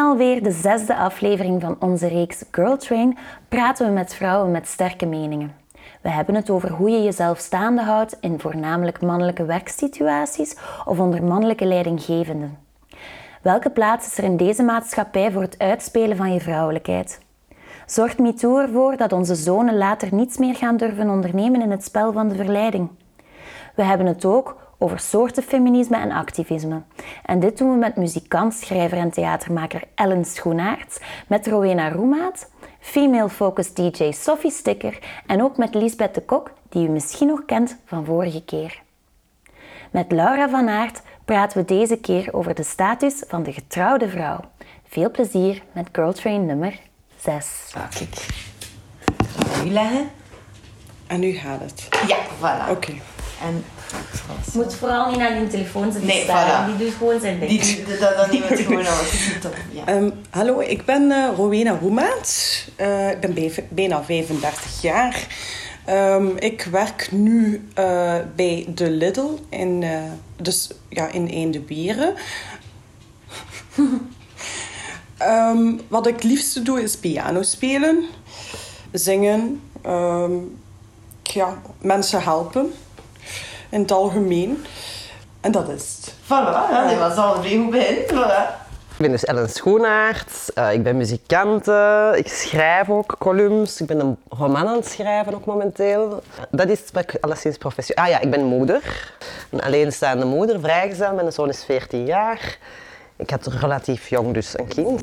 alweer de zesde aflevering van onze reeks Girl Train praten we met vrouwen met sterke meningen. We hebben het over hoe je jezelf staande houdt in voornamelijk mannelijke werksituaties of onder mannelijke leidinggevenden. Welke plaats is er in deze maatschappij voor het uitspelen van je vrouwelijkheid? Zorgt MeToo ervoor dat onze zonen later niets meer gaan durven ondernemen in het spel van de verleiding? We hebben het ook over soorten feminisme en activisme. En dit doen we met muzikant, schrijver en theatermaker Ellen Schoenaerts, met Rowena Roemaat, female-focused DJ Sophie Sticker en ook met Lisbeth de Kok, die u misschien nog kent van vorige keer. Met Laura van Aert praten we deze keer over de status van de getrouwde vrouw. Veel plezier met Girl Train nummer 6. Ah, kijk. We nu leggen? En nu gaat het. Ja, voilà. Oké. En moet vooral niet aan die telefoon zitten Nee, staan. voilà. Die doet gewoon zijn ding. die, die, dat, dan nemen we het gewoon Ja. Ehm, hallo, ik ben eh, Rowena Roemaat. Eh, ik ben bij- bijna 35 jaar. Ehm, ik werk nu eh, bij de Lidl in, eh, dus, ja, in Eendeberen. Ehm, wat ik het liefste doe is piano spelen, zingen, ehm, ja, mensen helpen in het algemeen. En dat is het. Voilà, ja, dit was al een goed begin. Voilà. Ik ben dus Ellen Schoenaert, Eh, ik ben muzikante, ik schrijf ook columns, ik ben een roman aan het schrijven ook momenteel. Dat is wat ik alleszins professioneel... Ah ja, ik ben moeder, een alleenstaande moeder, vrijgezel, mijn zoon is 14 jaar. Ik had relatief jong dus een kind.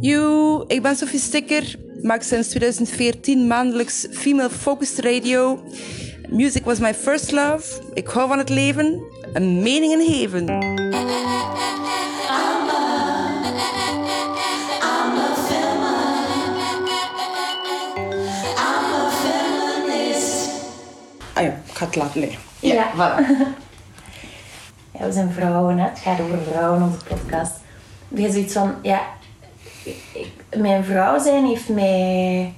Yo, ik ben Sophie Sticker, maak sinds 2014 maandelijks Female Focused Radio. Music was my first love. Ik hou van het leven, een mening in heven. Ah ja, ik ga het laten liggen. Ja, Ja. voilà. Ja, we zijn vrouwen, hè. het gaat over vrouwen, onze podcast. Je hebt zoiets van, ja, ik- mijn vrouw zijn heeft mij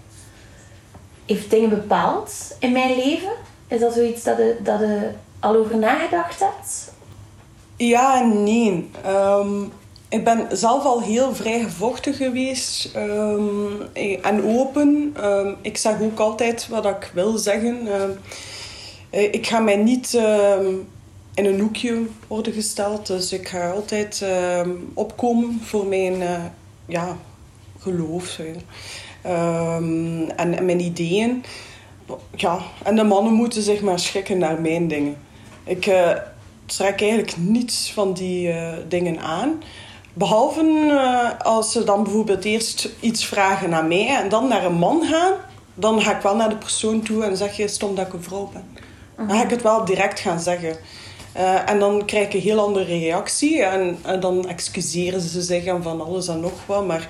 heeft dingen bepaald in mijn leven. Is dat zoiets dat je, dat je al over nagedacht hebt? Ja en nee. Ehm, ik ben zelf al heel vrijgevochten geweest ehm, en open. Ehm, ik zeg ook altijd wat ik wil zeggen. Eh, ik ga mij niet in een hoekje worden gesteld. Dus ik ga altijd opkomen voor mijn eh, ja, geloof en, en mijn ideeën. Ja, en de mannen moeten zich maar schikken naar mijn dingen. Ik eh, trek eigenlijk niets van die eh, dingen aan. Behalve eh, als ze dan bijvoorbeeld eerst iets vragen naar mij en dan naar een man gaan. Dan ga ik wel naar de persoon toe en zeg je stom dat ik een vrouw ben. Dan ga ik het wel direct gaan zeggen. En dan krijg ik een heel andere reactie. En, en dan excuseren ze zich en van alles en nog wat. Maar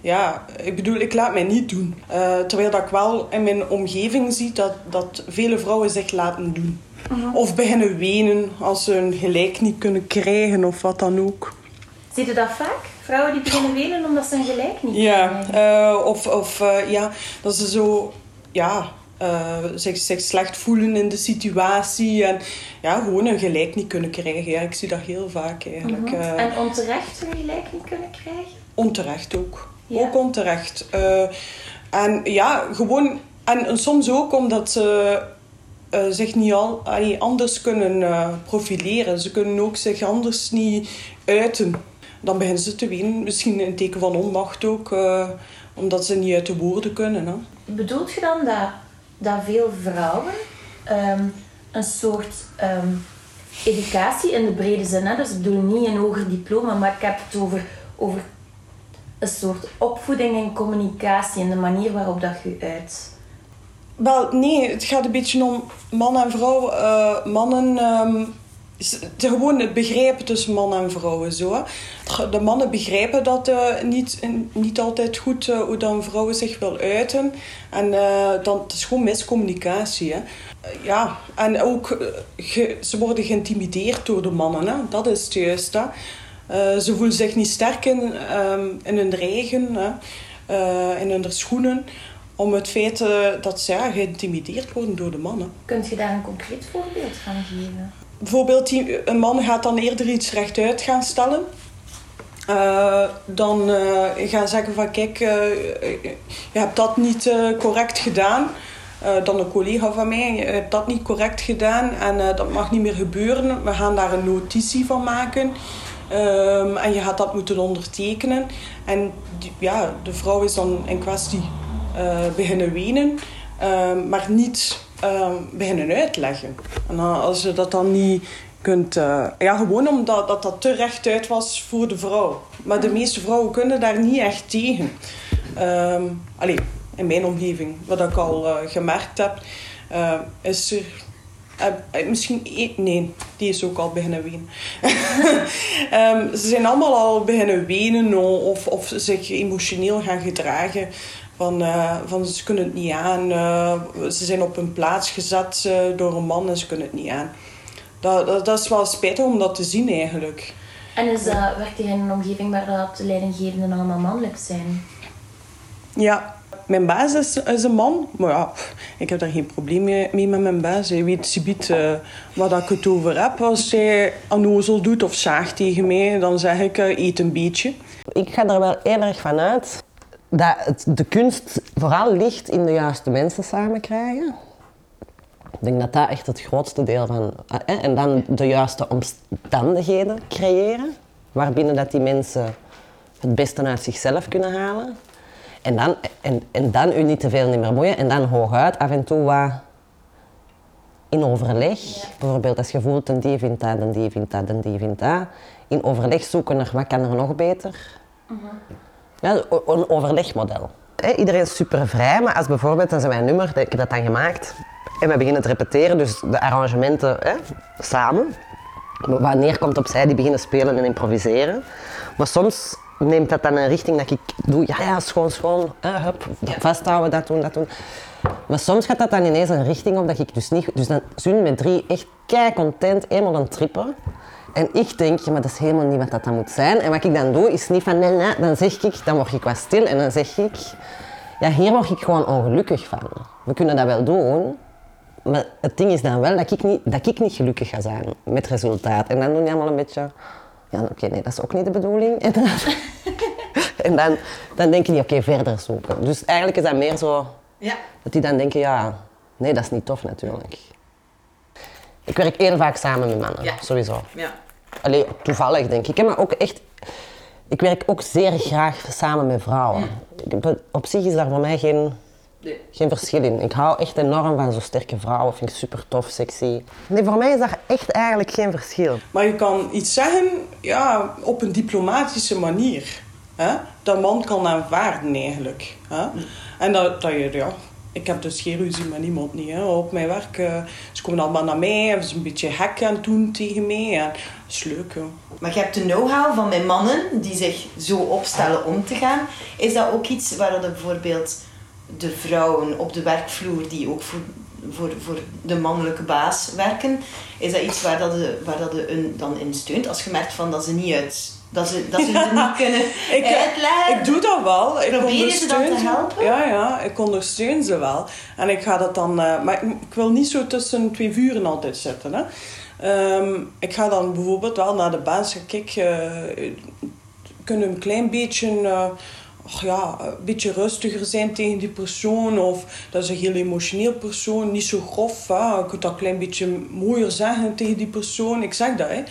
ja, ik bedoel, ik laat mij niet doen. Eh, terwijl dat ik wel in mijn omgeving zie dat, dat vele vrouwen zich laten doen. Of beginnen wenen als ze hun gelijk niet kunnen krijgen of wat dan ook. Zie je dat vaak? Vrouwen die beginnen wenen omdat ze hun gelijk niet Ja, krijgen. eh, of, of eh, ja, dat ze zo ja, eh, zich, zich slecht voelen in de situatie en ja, gewoon hun gelijk niet kunnen krijgen. Ja, ik zie dat heel vaak eigenlijk. eh. En onterecht hun gelijk niet kunnen krijgen? Onterecht ook. Ja. Ook onterecht. Eh, en ja, gewoon... En, soms ook omdat ze eh, zich niet al, allee, anders kunnen eh, profileren. Ze kunnen ook zich anders niet uiten. Dan beginnen ze te wenen. Misschien een teken van onmacht ook. omdat ze niet uit de woorden kunnen. Hè. Bedoelt je dan dat, dat veel vrouwen ehm, een soort ehm, educatie in de brede zin, hè? dus ik bedoel niet een hoger diploma, maar ik heb het over, over een soort opvoeding en communicatie en de manier waarop dat je uit. Wel, nee, het gaat een beetje om man en vrouw. Eh, mannen, het- gewoon het begrijpen tussen man en vrouwen. Zo. De mannen begrijpen dat eh, niet, niet altijd goed, eh, hoe dan vrouwen zich wil uiten. En dan, het is gewoon miscommunicatie. Hè. Ja, en ook, ze worden geïntimideerd door de mannen. Hè. Dat is het juist. Hè. Eh, ze voelen zich niet sterk in, ehm, in hun eigen, hè. Eh, in hun schoenen om het feit eh, dat ze ja, geïntimideerd worden door de mannen. Kunt je daar een concreet voorbeeld van geven? Bijvoorbeeld, die, een man gaat dan eerder iets rechtuit gaan stellen. dan gaan zeggen van kijk, je hebt dat niet correct gedaan. Dan een collega van mij, je hebt dat niet correct gedaan en dat mag niet meer gebeuren. We gaan daar een notitie van maken. Ehm, en je gaat dat moeten ondertekenen. En ja, de vrouw is dan in kwestie eh, beginnen wenen, ehm, maar niet ehm, beginnen uitleggen. En dan, als je dat dan niet kunt... eh, ja, gewoon omdat dat, dat te rechtuit was voor de vrouw. Maar de meeste vrouwen kunnen daar niet echt tegen. Ehm allee, in mijn omgeving, wat ik al eh, gemerkt heb, is er eh, eh, misschien één... Nee, die is ook al beginnen wenen. Ehm, ze zijn allemaal al beginnen wenen of, of zich emotioneel gaan gedragen. Van, eh, van ze kunnen het niet aan. ze zijn op hun plaats gezet door een man en ze kunnen het niet aan. Dat, dat, dat is wel spijtig om dat te zien eigenlijk. En is werkt je in een omgeving waar de leidinggevenden allemaal mannelijk zijn? Ja, mijn baas is, een man. Maar ja, ik heb daar geen probleem mee, met mijn baas. Hij weet subiet eh dat ik het over heb. Als hij onnozel doet of zaagt tegen mij, dan zeg ik eh, eet een beetje. Ik ga er wel erg van uit dat de kunst vooral ligt in de juiste mensen samen krijgen. Ik denk dat dat echt het grootste deel van... eh, En dan de juiste omstandigheden creëren, waarbinnen dat die mensen het beste uit zichzelf kunnen halen. En dan, en, en dan u niet te veel niet meer moeien en dan hooguit af en toe wat in overleg. Bijvoorbeeld als je voelt en die vindt dat en die vindt dat en die vindt dat. In overleg zoeken naar wat kan er nog beter. Ja, o- een overlegmodel. Iedereen is super vrij, maar als bijvoorbeeld, dat is mijn nummer, ik heb dat dan gemaakt. En we beginnen te repeteren, dus de arrangementen samen. Wanneer komt opzij, die beginnen spelen en improviseren. Maar soms neemt dat dan een richting dat ik doe, ja, ja, schoon, schoon, hè, hup, vasthouden, dat doen, dat doen. Maar soms gaat dat dan ineens een richting op dat ik dus niet... Dus dan zijn met drie echt kei content, eenmaal aan het trippen. En ik denk, ja, maar dat is helemaal niet wat dat dan moet zijn. En wat ik dan doe, is niet van, nee, nee, dan zeg ik, dan word ik wat stil en dan zeg ik, ja, hier word ik gewoon ongelukkig van. We kunnen dat wel doen, maar het ding is dan wel dat ik niet, dat ik niet gelukkig ga zijn met resultaat. En dan doen die allemaal een beetje, ja, oké, nee, dat is ook niet de bedoeling. En dan, en dan, dan denken die, oké, verder zoeken. Dus eigenlijk is dat meer zo, Ja. dat die dan denken, ja, nee, dat is niet tof natuurlijk. Ik werk heel vaak samen met mannen, Ja. sowieso. Ja. Allee, toevallig denk ik. Maar ook echt... Ik werk ook zeer graag samen met vrouwen. Ben- Op zich is daar voor mij geen, Nee. geen verschil in. Ik hou echt enorm van zo sterke vrouwen. Vind ik super tof, sexy. Nee, voor mij is daar echt eigenlijk geen verschil. Maar je kan iets zeggen ja, op een diplomatische manier. Hè? Dat man kan aanvaarden eigenlijk. Hè? En dat, dat je, ja, ik heb dus geen ruzie met niemand niet. Hè? Op mijn werk, eh, ze komen allemaal naar mij, en ze een beetje hek aan het doen tegen mij. En dat is leuk, joh. Maar je hebt de know-how van mijn mannen die zich zo opstellen om te gaan. Is dat ook iets waar dat bijvoorbeeld de vrouwen op de werkvloer die ook voor, voor, voor de mannelijke baas werken, is dat iets waar, dat de, waar dat de hun dan in steunt? Als je merkt van dat ze niet uit... Dat ze, dat ze niet kunnen Ik, eh, uitleggen. ik doe dat wel. Ik Probeer ze dan te helpen? Ja, ja, ik ondersteun ze wel. En ik ga dat dan... eh, maar ik, ik wil niet zo tussen twee vuren altijd zitten. Hè. Ehm, ik ga dan bijvoorbeeld wel naar de baas gaan kijken. kunnen we een klein beetje... eh, ja, een beetje rustiger zijn tegen die persoon. Of dat is een heel emotioneel persoon. Niet zo grof. Hè. Je kunt dat een klein beetje mooier zeggen tegen die persoon. Ik zeg dat. Hè.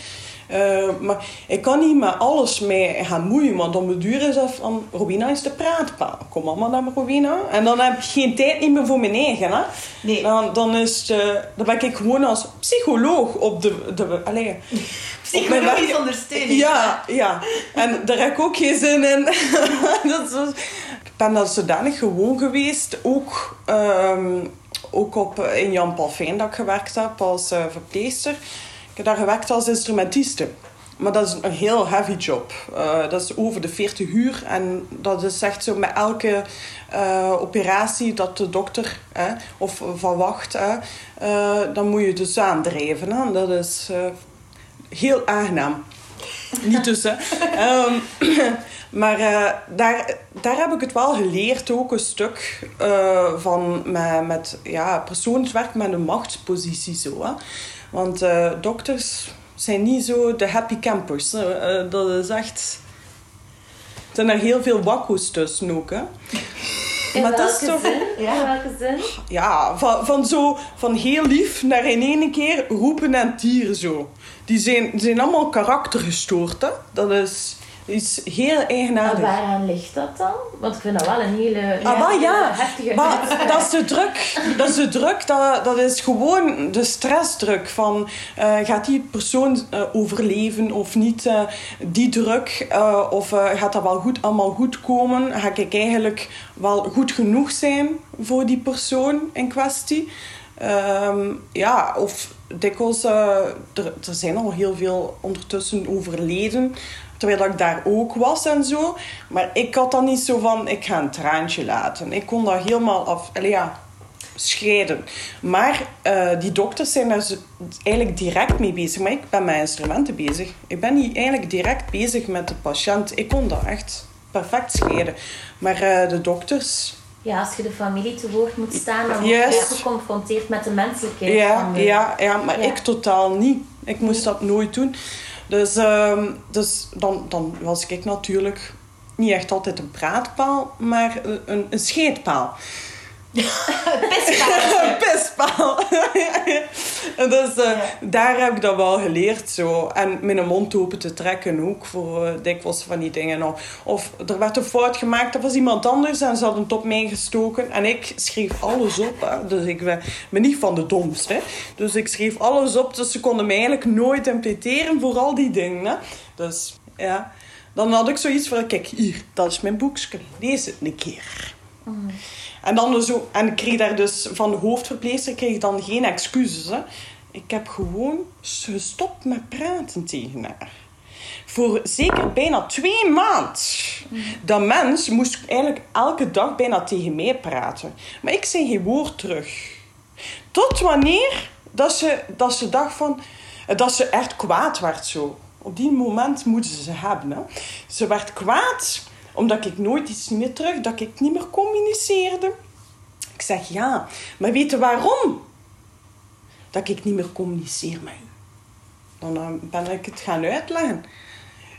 Eh, maar ik kan niet met alles mee gaan moeien, want om de duur is dat van Robina is de praatpaal. Kom allemaal naar Robina. En dan heb ik geen tijd meer voor mijn eigen. Hè? Nee. Dan, dan, is het, eh, dan ben ik gewoon als psycholoog op de... de allez, Psychologische werk- ondersteuning. ja, ja. En daar heb ik ook geen zin in. dat ik ben dan zodanig gewoon geweest. Ook, ehm, ook op, eh, in Jan Palfijn dat ik gewerkt heb als eh, verpleegster. Ik heb daar gewerkt als instrumentiste. Maar dat is een heel heavy job. Eh, dat is over de 40 uur. En dat is echt zo met elke eh, operatie dat de dokter hè, of verwacht. Eh, dan moet je dus aandrijven. Hè. Dat is eh, heel aangenaam. Niet tussen. Ehm, maar eh, daar, daar heb ik het wel geleerd, ook een stuk eh, van met, met ja, persoonswerk met een machtspositie. Zo, hè. Want eh, dokters zijn niet zo de happy campers. Eh, dat is echt zijn er heel veel wakko's tussen ook, hè. In Maar welke is toch- zin? In welke zin? Ja, van, van zo van heel lief naar in één keer roepen en tieren zo. Die zijn, die zijn allemaal karaktergestoord, hè. Dat is iets heel Maar eigenaardig. waaraan ligt dat dan? Want ik vind dat wel een hele, Ah, maar ja, heftige maar dat is de druk. Dat is de druk, dat, dat is gewoon de stressdruk van eh, gaat die persoon eh, overleven of niet? eh, die druk, of gaat dat wel goed, allemaal goed komen? Ga ik eigenlijk wel goed genoeg zijn voor die persoon in kwestie? Ehm, ja, of dikwijls, eh, er, zijn al heel veel ondertussen overleden. Terwijl ik daar ook was en zo. Maar ik had dan niet zo van, ik ga een traantje laten. Ik kon dat helemaal af... ja, scheiden. Maar eh, die dokters zijn daar eigenlijk direct mee bezig. Maar ik ben met instrumenten bezig. Ik ben niet eigenlijk direct bezig met de patiënt. Ik kon dat echt perfect scheiden. Maar eh, de dokters... Ja, als je de familie te woord moet staan, dan word je geconfronteerd met de menselijkheid Ja, de... ja, ja, maar Ja. ik totaal niet. Ik moest dat nooit doen. Dus, ehm, dus dan, dan was ik natuurlijk niet echt altijd een praatpaal, maar een, een scheetpaal. Pispaal. En dus eh, daar heb ik dat wel geleerd. Zo. En mijn mond open te trekken ook voor eh, dikwijls van die dingen. Of, of er werd een fout gemaakt, dat was iemand anders en ze hadden het op mij gestoken. En ik schreef alles op. Hè. Dus ik ben, ben niet van de domste. hè. Dus ik schreef alles op. Dus ze konden me eigenlijk nooit impleteren voor al die dingen. Hè. Dus ja. Dan had ik zoiets van, kijk hier, dat is mijn boekje. Lees het een keer. En, dan zo, en ik kreeg daar dus van de hoofdverpleegster kreeg dan geen excuses. Hè. Ik heb gewoon gestopt met praten tegen haar. Voor zeker bijna twee maanden. Dat mens moest eigenlijk elke dag bijna tegen mij praten. Maar ik zei geen woord terug. Tot wanneer dat ze, dat ze dacht van... Dat ze echt kwaad werd zo. Op die moment moeten ze ze hebben. Hè. Ze werd kwaad omdat ik nooit iets meer terug... Dat ik niet meer communiceerde. Ik zeg ja, maar weet je waarom? Dat ik niet meer communiceer met u. Dan ben ik het gaan uitleggen.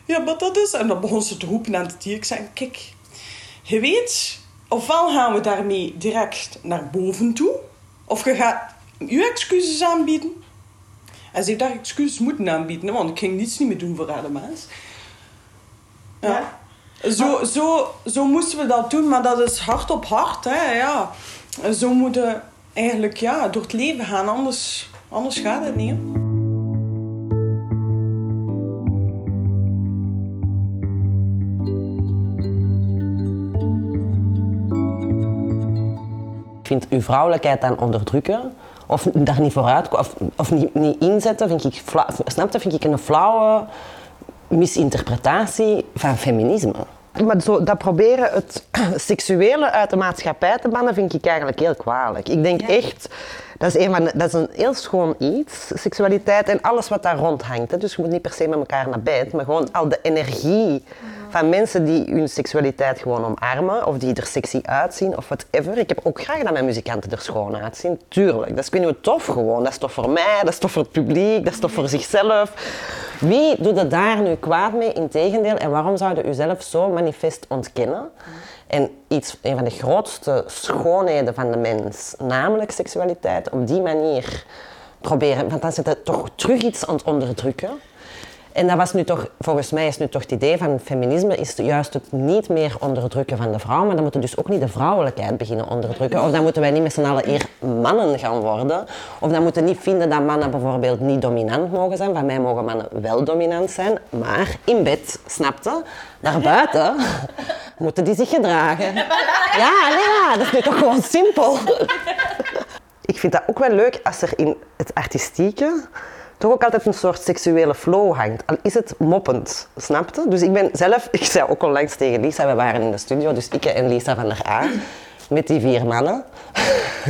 Ja, maar dat is... En dan begon ze te roepen aan het dier. Ik zei, kijk, je weet... Ofwel gaan we daarmee direct naar boven toe... Of je gaat je excuses aanbieden. En ze heeft daar excuses moeten aanbieden. Want ik ging niets niet meer doen voor haar de mens. Ja. Zo, zo, zo moesten we dat doen. Maar dat is hard op hart. Hè, ja. Zo moeten eigenlijk ja, door het leven gaan. Anders, anders gaat het niet. hè. Vind uw vrouwelijkheid dan onderdrukken of daar niet vooruit of, of niet, niet inzetten, vind ik, snap je, vind ik een flauwe misinterpretatie van feminisme. Maar zo, dat proberen het seksuele uit de maatschappij te bannen, vind ik eigenlijk heel kwalijk. Ik denk echt, dat is, een van de- dat is een heel schoon iets, seksualiteit en alles wat daar rond hangt. Hè. Dus je moet niet per se met elkaar naar bed, maar gewoon al de energie van mensen die hun seksualiteit gewoon omarmen of die er sexy uitzien of whatever. Ik heb ook graag dat mijn muzikanten er schoon uitzien, tuurlijk. Dat is, hoe tof gewoon. Dat is tof voor mij, dat is tof voor het publiek, dat is tof voor zichzelf. Wie doet er daar nu kwaad mee? Integendeel. En waarom zouden u zelf zo manifest ontkennen? En iets, een van de grootste schoonheden van de mens, namelijk seksualiteit, op die manier proberen. Want dan zit het toch terug iets aan het onderdrukken. En dat was nu toch, volgens mij is nu toch het idee van feminisme is juist het niet meer onderdrukken van de vrouw, maar dan moeten we dus ook niet de vrouwelijkheid beginnen onderdrukken. Of dan moeten wij niet met z'n allen eer mannen gaan worden. Of dan moeten we niet vinden dat mannen bijvoorbeeld niet dominant mogen zijn. Van mij mogen mannen wel dominant zijn, maar in bed, snapte? Daarbuiten moeten die zich gedragen. Ja, nee, ja, dat is nu toch gewoon simpel. Ik vind dat ook wel leuk als er in het artistieke toch ook altijd een soort seksuele flow hangt. Al is het moppend, snapte? Dus ik ben zelf, ik zei ook al langs tegen Lisa, we waren in de studio, dus ik en Lisa van der A, met die vier mannen.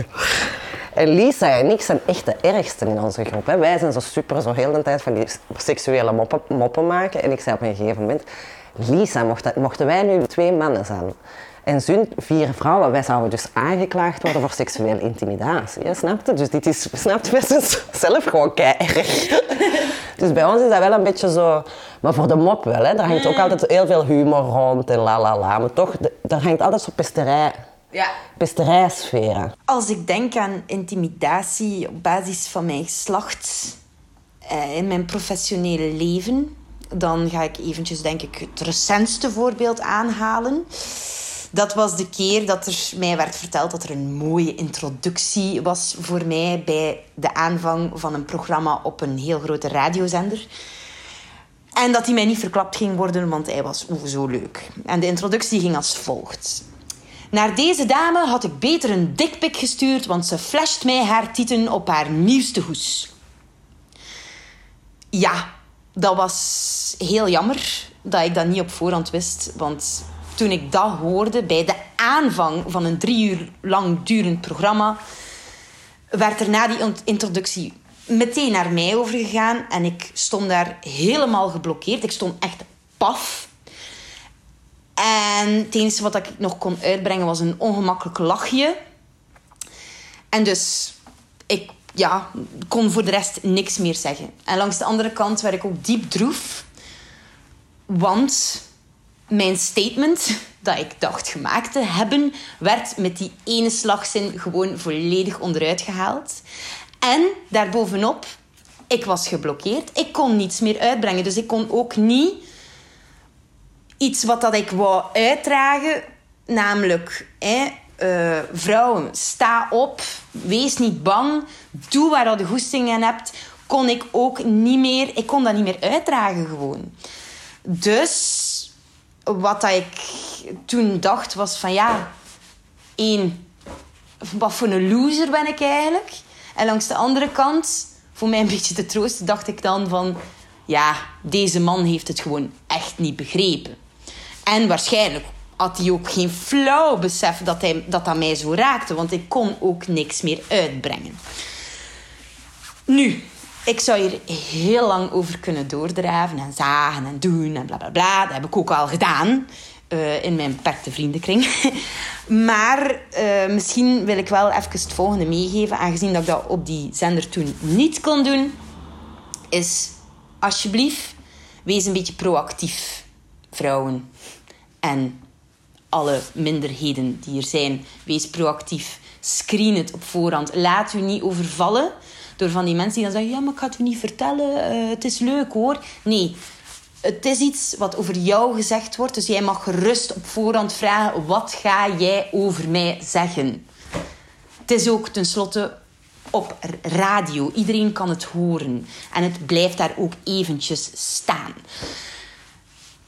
En Lisa en ik zijn echt de ergsten in onze groep. Hè. Wij zijn zo super, zo heel de tijd van die seksuele moppen, moppen maken. En ik zei op een gegeven moment, Lisa, mocht- mochten wij nu twee mannen zijn en zun vier vrouwen, wij zouden dus aangeklaagd worden voor seksuele intimidatie. Hè, snap je? Dus dit is, snap je, zelf gewoon keihard. Dus bij ons is dat wel een beetje zo Maar voor de mop wel, hè. Daar hangt ook altijd heel veel humor rond en la la la. Maar toch, daar hangt altijd zo'n pesterij, Ja. pesterijsfeer. Als ik denk aan intimidatie op basis van mijn geslacht eh, in mijn professionele leven, dan ga ik eventjes denk ik het recentste voorbeeld aanhalen. Dat was de keer dat er mij werd verteld dat er een mooie introductie was voor mij bij de aanvang van een programma op een heel grote radiozender. En dat hij mij niet verklapt ging worden, want hij was oeh, zo leuk. En de introductie ging als volgt. Naar deze dame had ik beter een dikpik gestuurd, want ze flasht mij haar tieten op haar nieuwste hoes. Ja, dat was heel jammer dat ik dat niet op voorhand wist. Want toen ik dat hoorde bij de aanvang van een drie uur lang durend programma, werd er na die introductie meteen naar mij overgegaan. En ik stond daar helemaal geblokkeerd. Ik stond echt paf. En het enige wat ik nog kon uitbrengen was een ongemakkelijk lachje. En dus, ik ja, kon voor de rest niks meer zeggen. En langs de andere kant werd ik ook diep droef. Want mijn statement dat ik dacht gemaakt te hebben, werd met die ene slagzin gewoon volledig onderuit gehaald. En daarbovenop, ik was geblokkeerd. Ik kon niets meer uitbrengen. Dus ik kon ook niet iets wat dat ik wou uitdragen, namelijk hè, eh, vrouwen, sta op, wees niet bang, doe waar je goesting in hebt, kon ik ook niet meer, ik kon dat niet meer uitdragen gewoon. Dus wat dat ik toen dacht was van ja, één, wat voor een loser ben ik eigenlijk? En langs de andere kant, voor mij een beetje te troosten, dacht ik dan van ja, deze man heeft het gewoon echt niet begrepen. En waarschijnlijk had hij ook geen flauw besef dat, hij, dat dat mij zo raakte, want ik kon ook niks meer uitbrengen. Nu, ik zou hier heel lang over kunnen doordraven en zagen en doen en bla bla bla. Dat heb ik ook al gedaan eh, in mijn beperkte vriendenkring. maar eh, misschien wil ik wel even het volgende meegeven, aangezien dat ik dat op die zender toen niet kon doen. Is alsjeblieft, wees een beetje proactief, vrouwen. En alle minderheden die er zijn, wees proactief. Screen het op voorhand. Laat u niet overvallen door van die mensen die dan zeggen: Ja, maar ik ga het u niet vertellen, eh, het is leuk hoor. Nee, het is iets wat over jou gezegd wordt, dus jij mag gerust op voorhand vragen: Wat ga jij over mij zeggen? Het is ook tenslotte op radio. Iedereen kan het horen. En het blijft daar ook eventjes staan.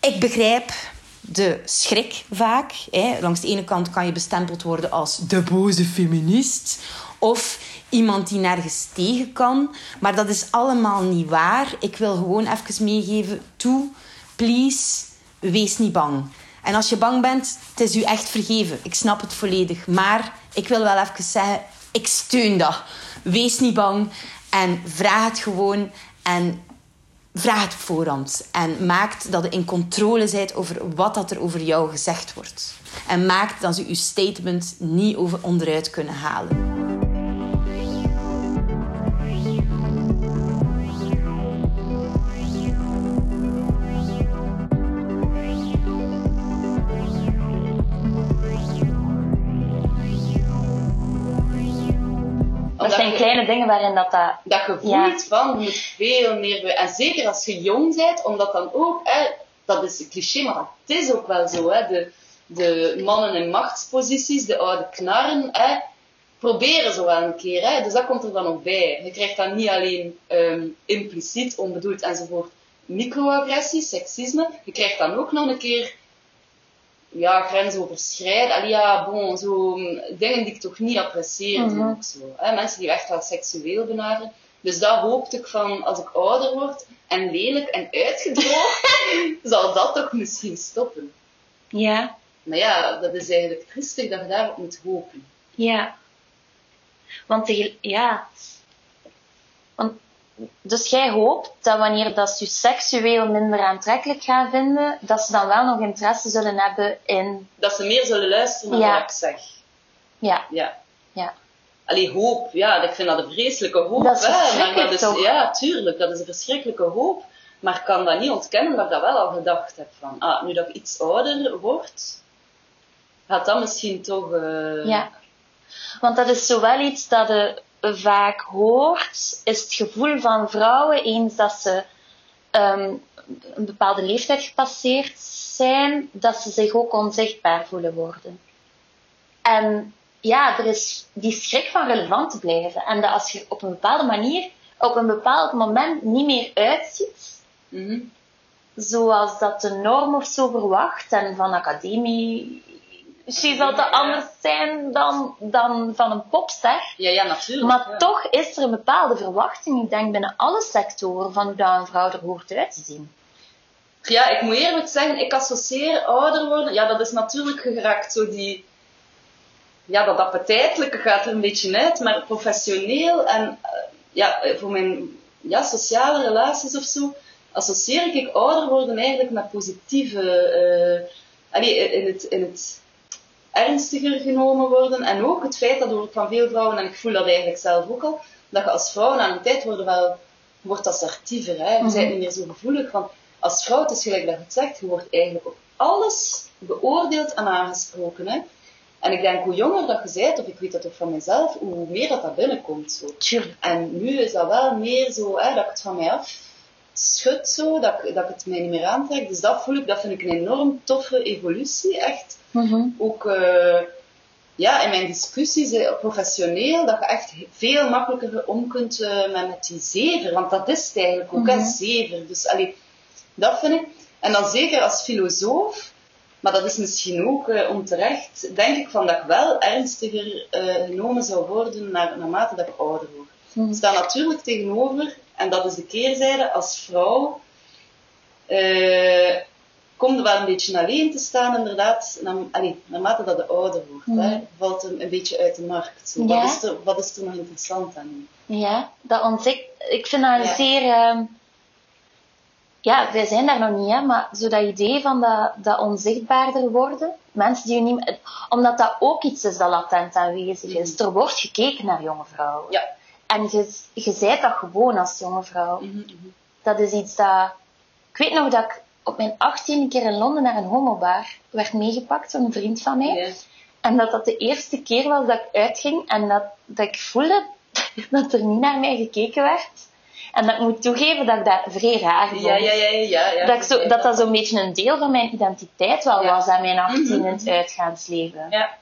Ik begrijp de schrik vaak. Hè. Langs de ene kant kan je bestempeld worden als de boze feminist. Of iemand die nergens tegen kan. Maar dat is allemaal niet waar. Ik wil gewoon even meegeven. Toe, please, wees niet bang. En als je bang bent, het is u echt vergeven. Ik snap het volledig. Maar ik wil wel even zeggen, ik steun dat. Wees niet bang en vraag het gewoon. En vraag het op voorhand. En maak dat je in controle bent over wat dat er over jou gezegd wordt. En maak dat ze je statement niet over onderuit kunnen halen. Kleine dingen waarin dat... dat dat Ja. voelt van, je moet veel meer... En zeker als je jong bent, omdat dan ook... Hè, dat is een cliché, maar het is ook wel zo. Hè, de, de mannen in machtsposities, de oude knarren, hè, proberen zo wel een keer. Hè, dus dat komt er dan ook bij. Je krijgt dan niet alleen ehm, impliciet, onbedoeld enzovoort microagressie, seksisme. Je krijgt dan ook nog een keer ja, grensoverschrijdend. Allee, ja, bon, zo mm, dingen die ik toch niet apprecieer. Mhm. ook zo. Hè? Mensen die echt wel seksueel benaderen. Dus dat hoopte ik van, als ik ouder word en lelijk en uitgedroogd, zal dat toch misschien stoppen. Ja, Maar ja, dat is eigenlijk tristig dat je daarop moet hopen. ja. Want ja. Want, dus jij hoopt dat wanneer dat ze je seksueel minder aantrekkelijk gaan vinden, dat ze dan wel nog interesse zullen hebben in... Dat ze meer zullen luisteren naar Ja. wat ik zeg. Ja, Ja. ja. Allee, hoop. Ja, ik vind dat een vreselijke hoop. Dat is hè, maar dat verschrikkelijk, is, toch? Ja, tuurlijk. Dat is een verschrikkelijke hoop. Maar ik kan dat niet ontkennen dat ik dat wel al gedacht heb. Van, ah, nu dat ik iets ouder word, gaat dat misschien toch... eh, Ja. Want dat is zowel iets dat je vaak hoort, is het gevoel van vrouwen eens dat ze ehm, een bepaalde leeftijd gepasseerd zijn, dat ze zich ook onzichtbaar voelen worden. En ja, er is die schrik van relevant te blijven. En dat als je op een bepaalde manier, op een bepaald moment niet meer uitziet, mhm. zoals dat de norm of zo verwacht. En van academie, misschien zal dat anders zijn dan, dan van een popster. Ja, ja, natuurlijk. Maar ja. toch is er een bepaalde verwachting, ik denk binnen alle sectoren, van hoe dat een vrouw er hoort uit te zien. Ja, ik moet eerlijk zeggen, ik associeer ouder worden. Ja, dat is natuurlijk geraakt zo die. Ja, dat appetijtelijke gaat er een beetje uit, maar professioneel en eh, ja, voor mijn ja, sociale relaties of zo, associeer ik ouder worden eigenlijk met positieve. eh allee, in, het, in het ernstiger genomen worden. En ook het feit dat hoor ik van veel vrouwen, en ik voel dat eigenlijk zelf ook al, dat je als vrouw na een tijd wordt wel wordt assertiever. Hè? Je bent niet meer zo gevoelig. Want als vrouw, het is gelijk dat je het zegt, je wordt eigenlijk op alles beoordeeld en aangesproken. Hè? En ik denk, hoe jonger dat je bent, of ik weet dat ook van mezelf, hoe meer dat dat binnenkomt. Zo. En nu is dat wel meer zo, hè, dat ik het van mij af schud zo, dat, ik- dat ik het mij niet meer aantrek. Dus dat voel ik, dat vind ik een enorm toffe evolutie, echt. Ook eh, ja, in mijn discussies, eh, professioneel, dat je echt veel makkelijker om kunt eh, met, met die zever. Want dat is het eigenlijk ook, hè, zever. Dus allee, dat vind ik. En dan zeker als filosoof, maar dat is misschien ook onterecht, denk ik van dat ik wel ernstiger genomen zou worden naar, naarmate dat ik ouder word. Ik sta natuurlijk tegenover, en dat is de keerzijde, als vrouw kom er wel een beetje alleen te staan, inderdaad, allee, naarmate dat je ouder wordt. Hè, valt er een beetje uit de markt. Zo. Ja. Wat, is er, wat is er nog interessant aan? Ja, dat ontdekt. Ik vind dat een Ja. zeer. ehm, ja, wij zijn daar nog niet, hè, maar zo dat idee van dat, dat onzichtbaarder worden. Mensen die je niet. Omdat dat ook iets is dat latent aanwezig is. Er wordt gekeken naar jonge vrouwen. Ja. En je, je zijt dat gewoon als jonge vrouw. Dat is iets dat. Ik weet nog dat ik op mijn achttiende keer in Londen naar een homobar werd meegepakt door een vriend van mij. En dat dat de eerste keer was dat ik uitging en dat, dat ik voelde dat er niet naar mij gekeken werd. En dat ik moet toegeven dat ik dat vrij raar vond. Ja, ja, ja, ja, ja. dat, ik zo, dat dat zo'n beetje een deel van mijn identiteit wel Ja. was aan mijn 18 in Mhm. het uitgaansleven. Ja,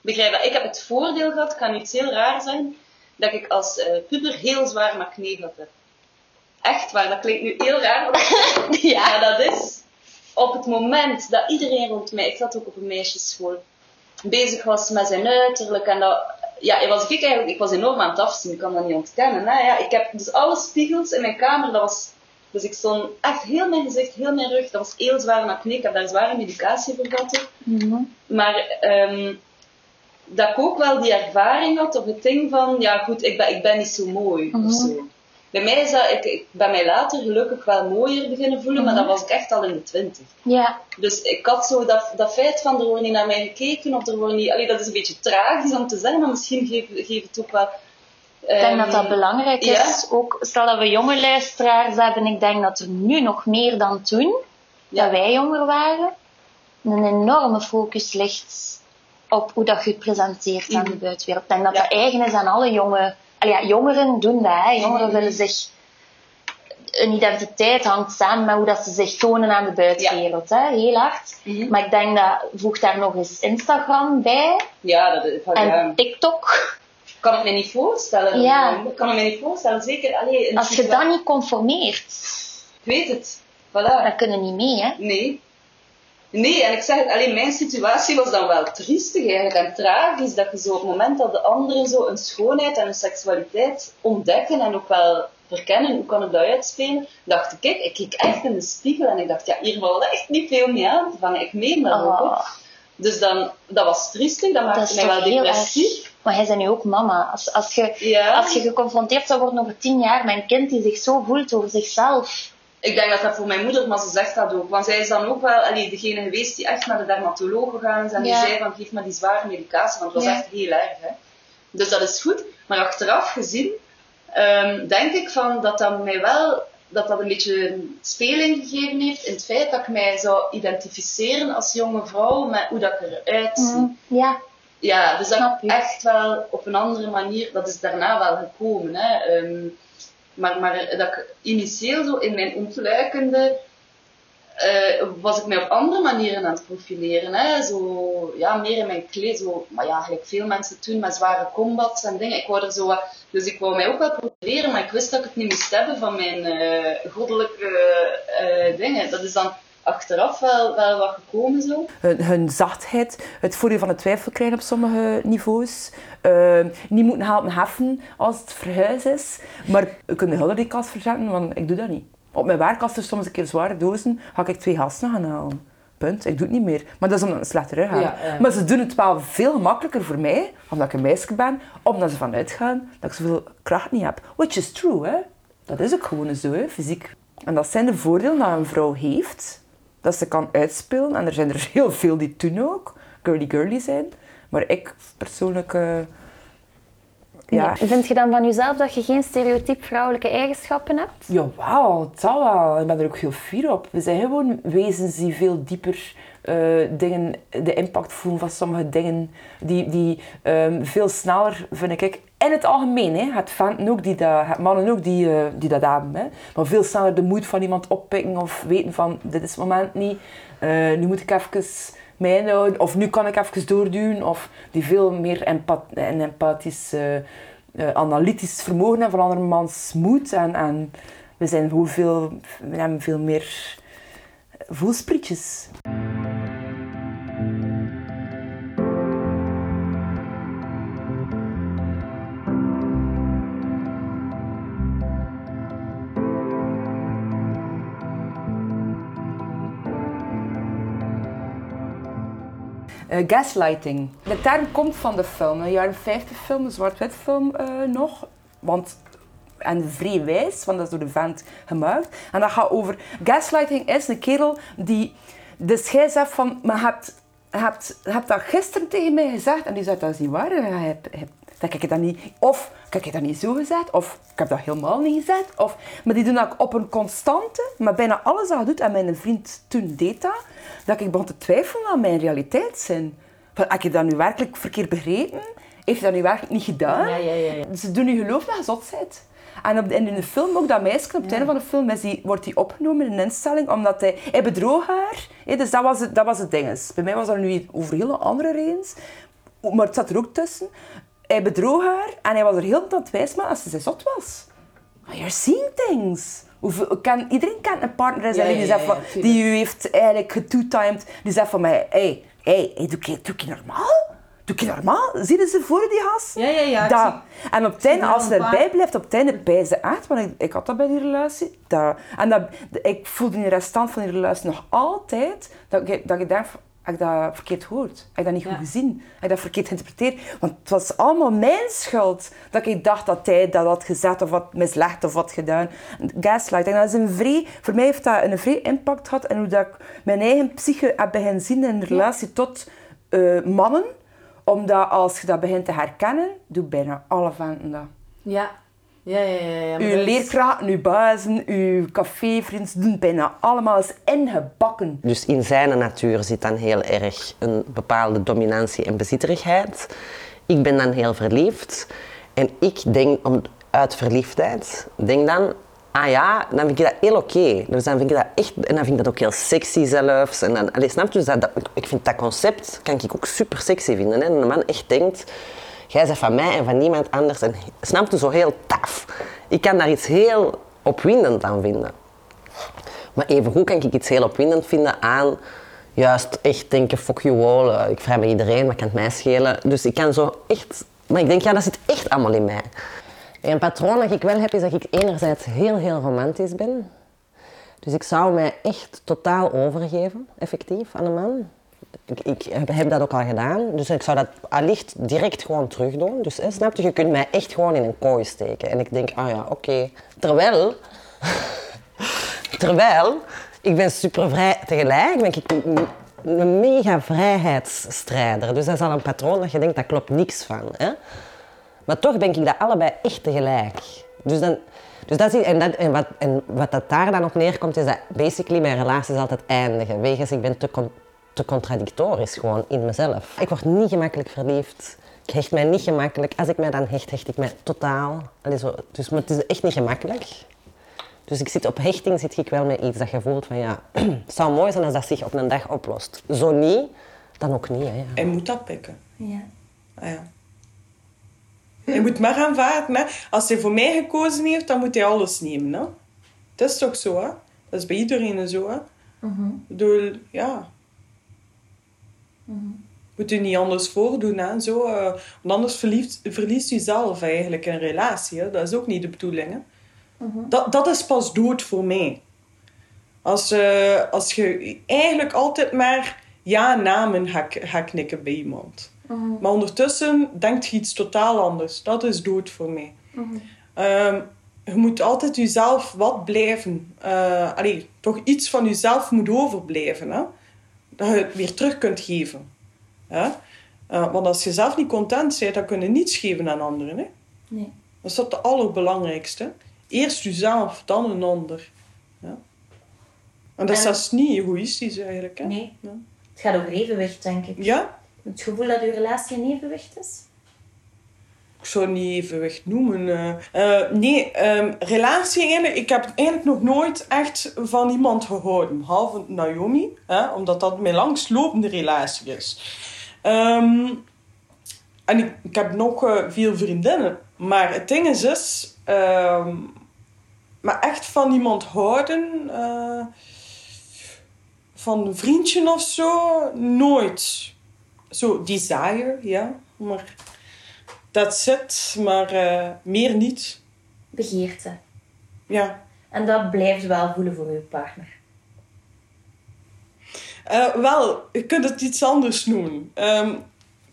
begrijp dat. Ik heb het voordeel gehad, kan iets heel raar zijn, dat ik als eh, puber heel zwaar gehad heb. Echt waar, dat klinkt nu heel raar. Ja. Maar dat is op het moment dat iedereen rond mij, ik zat ook op een meisjesschool, bezig was met zijn uiterlijk en dat, ja, was ik eigenlijk, ik was enorm aan het afzien, ik kan dat niet ontkennen. Hè? Ja, ik heb dus alle spiegels in mijn kamer, dat was, dus ik stond echt heel mijn gezicht, heel mijn rug, dat was heel zwaar acne, ik heb daar zware medicatie voor gehad. ook. Maar ehm, dat ik ook wel die ervaring had, of het ding van, ja goed, ik ben, ik ben niet zo mooi, of zo. Bij mij is dat, ik, ik ben mij later gelukkig wel mooier beginnen voelen, maar dat was ik echt al in de twintig. Ja, Dus ik had zo dat, dat feit van, er wordt niet naar mij gekeken, of er wordt niet... Allee, dat is een beetje tragisch om te zeggen, maar misschien geeft geeft het ook wel... ik denk dat dat belangrijk is. Ook, stel dat we jonge luisteraars hebben, ik denk dat er nu nog meer dan toen, Ja. dat wij jonger waren, een enorme focus ligt op hoe dat je presenteert aan de buitenwereld. Ik denk dat Mhm. Ja. dat eigen is aan alle jonge... Allee, ja, jongeren doen dat. Hè. Jongeren willen zich... Een identiteit hangt samen met hoe dat ze zich tonen aan de buitenwereld. Hè. Heel hard. Mhm. Maar ik denk dat... Voeg daar nog eens Instagram bij. Ja, dat is... van, En ja. TikTok. kan ik me niet voorstellen. Ja. Kan ik me niet voorstellen. Zeker, allee, Als je dat niet conformeert, Ik weet het. Voilà. dan kunnen niet mee. Hè. Nee. Nee, en ik zeg het, alleen mijn situatie was dan wel triestig eigenlijk en tragisch, dat je zo op het moment dat de anderen zo een schoonheid en een seksualiteit ontdekken en ook wel verkennen, hoe kan ik dat uitspelen, dacht ik, ik keek echt in de spiegel en ik dacht, ja, hier valt echt niet veel mee aan te vangen, ik meen dat ook. Oh, Dus dan, dat was triestig, dat maakte mij wel depressief. Maar jij bent nu ook mama. Als, als, je, Ja. als je geconfronteerd zou worden over tien jaar met een kind die zich zo voelt over zichzelf. Ik denk dat dat voor mijn moeder, maar ze zegt dat ook. Want zij is dan ook wel allee, degene geweest die echt naar de dermatoloog gegaan is en die Ja. zei van geef me die zware medicatie, want het was Ja. echt heel erg. Hè. Dus dat is goed. Maar achteraf gezien ehm, denk ik van dat dat mij wel dat dat een beetje speling gegeven heeft in het feit dat ik mij zou identificeren als jonge vrouw met hoe dat ik eruit zie. Mm, Ja, Ja, dus dat echt wel op een andere manier, dat is daarna wel gekomen. Hè. Ehm, maar, maar dat ik initieel zo in mijn ontluikende eh, was ik mij op andere manieren aan het profileren. Hè. Zo, ja, meer in mijn kleed. Zo, maar ja, gelijk veel mensen toen met zware combats en dingen. Ik wou er zo dus ik wou mij ook wel profileren, maar ik wist dat ik het niet moest hebben van mijn eh, goddelijke eh, dingen. Dat is dan achteraf wel, wel wat gekomen zo. hun, hun zachtheid, het voordeel van de twijfel krijgen op sommige niveaus. Eh, niet moeten helpen heffen als het verhuis is. Maar we kunnen heel die kast verzetten, want ik doe dat niet. Op mijn werk, als er soms een keer zware dozen, ga ik twee gasten gaan halen. Punt. Ik doe het niet meer. Maar dat is omdat ik een slechte rug heb. Ja, ja. Maar ze doen het wel veel gemakkelijker voor mij, omdat ik een meisje ben, omdat ze vanuit gaan dat ik zoveel kracht niet heb. Which is true, hè. Dat is ook gewoon zo, hè, fysiek. En dat zijn de voordelen dat een vrouw heeft. Dat ze kan uitspelen. En er zijn er heel veel die toen ook girly-girly zijn. Maar ik persoonlijk... eh, ja, Ja. Vind je dan van jezelf dat je geen stereotyp vrouwelijke eigenschappen hebt? Jawel, het zal wel. Ik ben er ook heel fier op. We zijn gewoon wezens die veel dieper eh, dingen, de impact voelen van sommige dingen. Die, die ehm, veel sneller, vind ik, in het algemeen. Hè. Het ook, die dat, mannen ook die, eh, die dat hebben. Hè. Maar veel sneller de moed van iemand oppikken of weten van, dit is het moment niet. Eh, nu moet ik even mij inhouden. Of nu kan ik even doorduwen. Of die veel meer empat en empathisch... eh, analytisch vermogen hebben van andermans moed. En, en we zijn gewoon veel, we hebben veel meer voelsprietjes. Eh, gaslighting. De term komt van de film, een jaren 50 film, een zwart-wit film eh, nog. Want, en vrij wijs, want dat is door de vent gemaakt. En dat gaat over... Gaslighting is een kerel die... Dus jij zegt van, maar hebt, hebt, hebt dat gisteren tegen mij gezegd. En die zegt, dat is niet waar. Je hebt- Dat ik dat niet... Of, ik heb dat niet zo gezegd. Of, ik heb dat helemaal niet gezegd. Of, maar die doen dat op een constante. Maar bijna alles dat je doet, en mijn vriend toen deed dat, dat ik begon te twijfelen aan mijn realiteitszin. Van, heb je dat nu werkelijk verkeerd begrepen? Heeft hij dat nu werkelijk niet gedaan? Ja, ja, ja, ja. Ze doen je geloof dat je zot bent. En op de, en in de film ook, dat meisje op het einde van de film is die, wordt hij opgenomen in een instelling omdat hij... Hij bedroog haar. dus dat was het, dat was het ding. Bij mij was dat nu over hele andere redens. Maar het zat er ook tussen. Hij bedroog haar en hij was er heel aan het wijs maken als ze zot was. Maar you're seeing things. Hoeveel, kan, iedereen kent een partner zijn Ja, leven ja, die, ja, van- die u heeft eigenlijk getwo-timed. Die zegt van mij, hey, hey, hey, doe, je, doe je normaal? Doe je normaal? Zie je ze voor die gast? Ja, ja, ja, ik Dat. zie- En op het einde, wel als ze erbij blijft, op het einde bij ze echt, want ik, ik had dat bij die relatie. Dat, en dat, ik voelde in de restant van die relatie nog altijd dat ik, dat ik denk, van, heb ik dat verkeerd gehoord? Heb ik dat niet goed gezien? Heb ik dat verkeerd geïnterpreteerd? Want het was allemaal mijn schuld dat ik dacht dat hij dat had gezegd of had mislegd of had gedaan. Gaslighting, dat is een vrij, voor mij heeft dat een vrij impact gehad in hoe dat ik mijn eigen psyche heb beginnen zien in relatie tot eh, mannen. Omdat als je dat begint te herkennen, doet bijna alle venten dat. Ja. Ja, ja, ja. ja. Uw leerkrachten, uw bazen, uw cafévriends doen bijna allemaal eens ingebakken. Dus in zijn natuur zit dan heel erg een bepaalde dominantie en bezitterigheid. Ik ben dan heel verliefd. En ik denk om, uit verliefdheid, denk dan, ah ja, dan vind ik dat heel oké. Dus dan vind ik dat echt, en dan vind ik dat ook heel sexy zelfs. En dan, allee, snap je? Dus dat, dat- ik vind dat concept, kan ik ook super sexy vinden. Hè? En een man echt denkt, jij bent van mij en van niemand anders. En snap je, zo heel taf. Ik kan daar iets heel opwindend aan vinden. Maar evengoed kan ik iets heel opwindend vinden aan juist echt denken, fuck you all, eh, ik vrij met iedereen, maar kan het mij schelen. Dus ik kan zo echt... Maar ik denk, ja, dat zit echt allemaal in mij. Een patroon dat ik wel heb, is dat ik enerzijds heel, heel romantisch ben. Dus ik zou mij echt totaal overgeven, effectief, aan een man. Ik, heb- dat ook al gedaan, dus ik zou dat allicht direct gewoon terug doen. Dus hè, snap je, je kunt mij echt gewoon in een kooi steken. En ik denk, ah ja, oké. Terwijl, terwijl, ik ben super vrij tegelijk, ben ik een- mega vrijheidsstrijder. Dus dat is al een patroon dat je denkt, dat klopt niks van. Hè? Maar toch ben ik dat allebei echt tegelijk. Dus dan, Dus dat is, en, dat, en, wat, en wat dat daar dan op neerkomt, is dat basically mijn relaties altijd eindigen. Wegens ik ben te, te contradictorisch gewoon in mezelf. Ik word niet gemakkelijk verliefd. Ik hecht mij niet gemakkelijk. Als ik mij dan hecht, hecht ik mij totaal. Allee, zo, dus, maar het is echt niet gemakkelijk. Dus ik zit op hechting zit ik wel met iets dat je voelt van ja, het zou mooi zijn als dat zich op een dag oplost. Zo niet, dan ook niet. Hè, ja. Hij moet dat pikken. Ja. Ah, ja. Hij moet maar aanvaarden. Hè. Als hij voor mij gekozen heeft, dan moet hij alles nemen. Hè. Dat is toch zo, hè? Dat is bij iedereen zo, hè? Ik bedoel, ja. Moet je niet anders voordoen, hè? Zo, eh, want anders verliest, verliest je zelf eigenlijk in een relatie. Hè? Dat is ook niet de bedoeling, hè? dat, dat is pas dood voor mij. Als, eh, als je eigenlijk altijd maar ja-namen gaat gaat knikken bij iemand. Maar ondertussen denkt je iets totaal anders. Dat is dood voor mij. Ehm, je moet altijd jezelf wat blijven. eh allee, toch iets van jezelf moet overblijven. Hè? Dat je het weer terug kunt geven. Hè? Eh, want als je zelf niet content bent, dan kun je niets geven aan anderen. Hè? Nee. Dat is dat het allerbelangrijkste. Eerst jezelf, dan een ander. Ja. En dat is zelfs niet egoïstisch eigenlijk. Hè? Nee. Ja. Het gaat over evenwicht, denk ik. ja, Het gevoel dat uw relatie een evenwicht is? Ik zou het niet evenwicht noemen. eh. Eh, nee, ehm, relatie eigenlijk. Ik heb eigenlijk nog nooit echt van iemand gehouden. Behalve Naomi, hè, omdat dat mijn langslopende relatie is. Ehm, en ik, heb nog eh, veel vriendinnen. Maar het ding is, is ehm, maar echt van iemand houden, van een vriendje of zo, nooit. Zo, desire, ja. Maar dat zit, maar eh, meer niet. Begeerte. Ja. En dat blijft wel voelen voor uw partner. Eh, wel, je kunt het iets anders noemen. Ehm,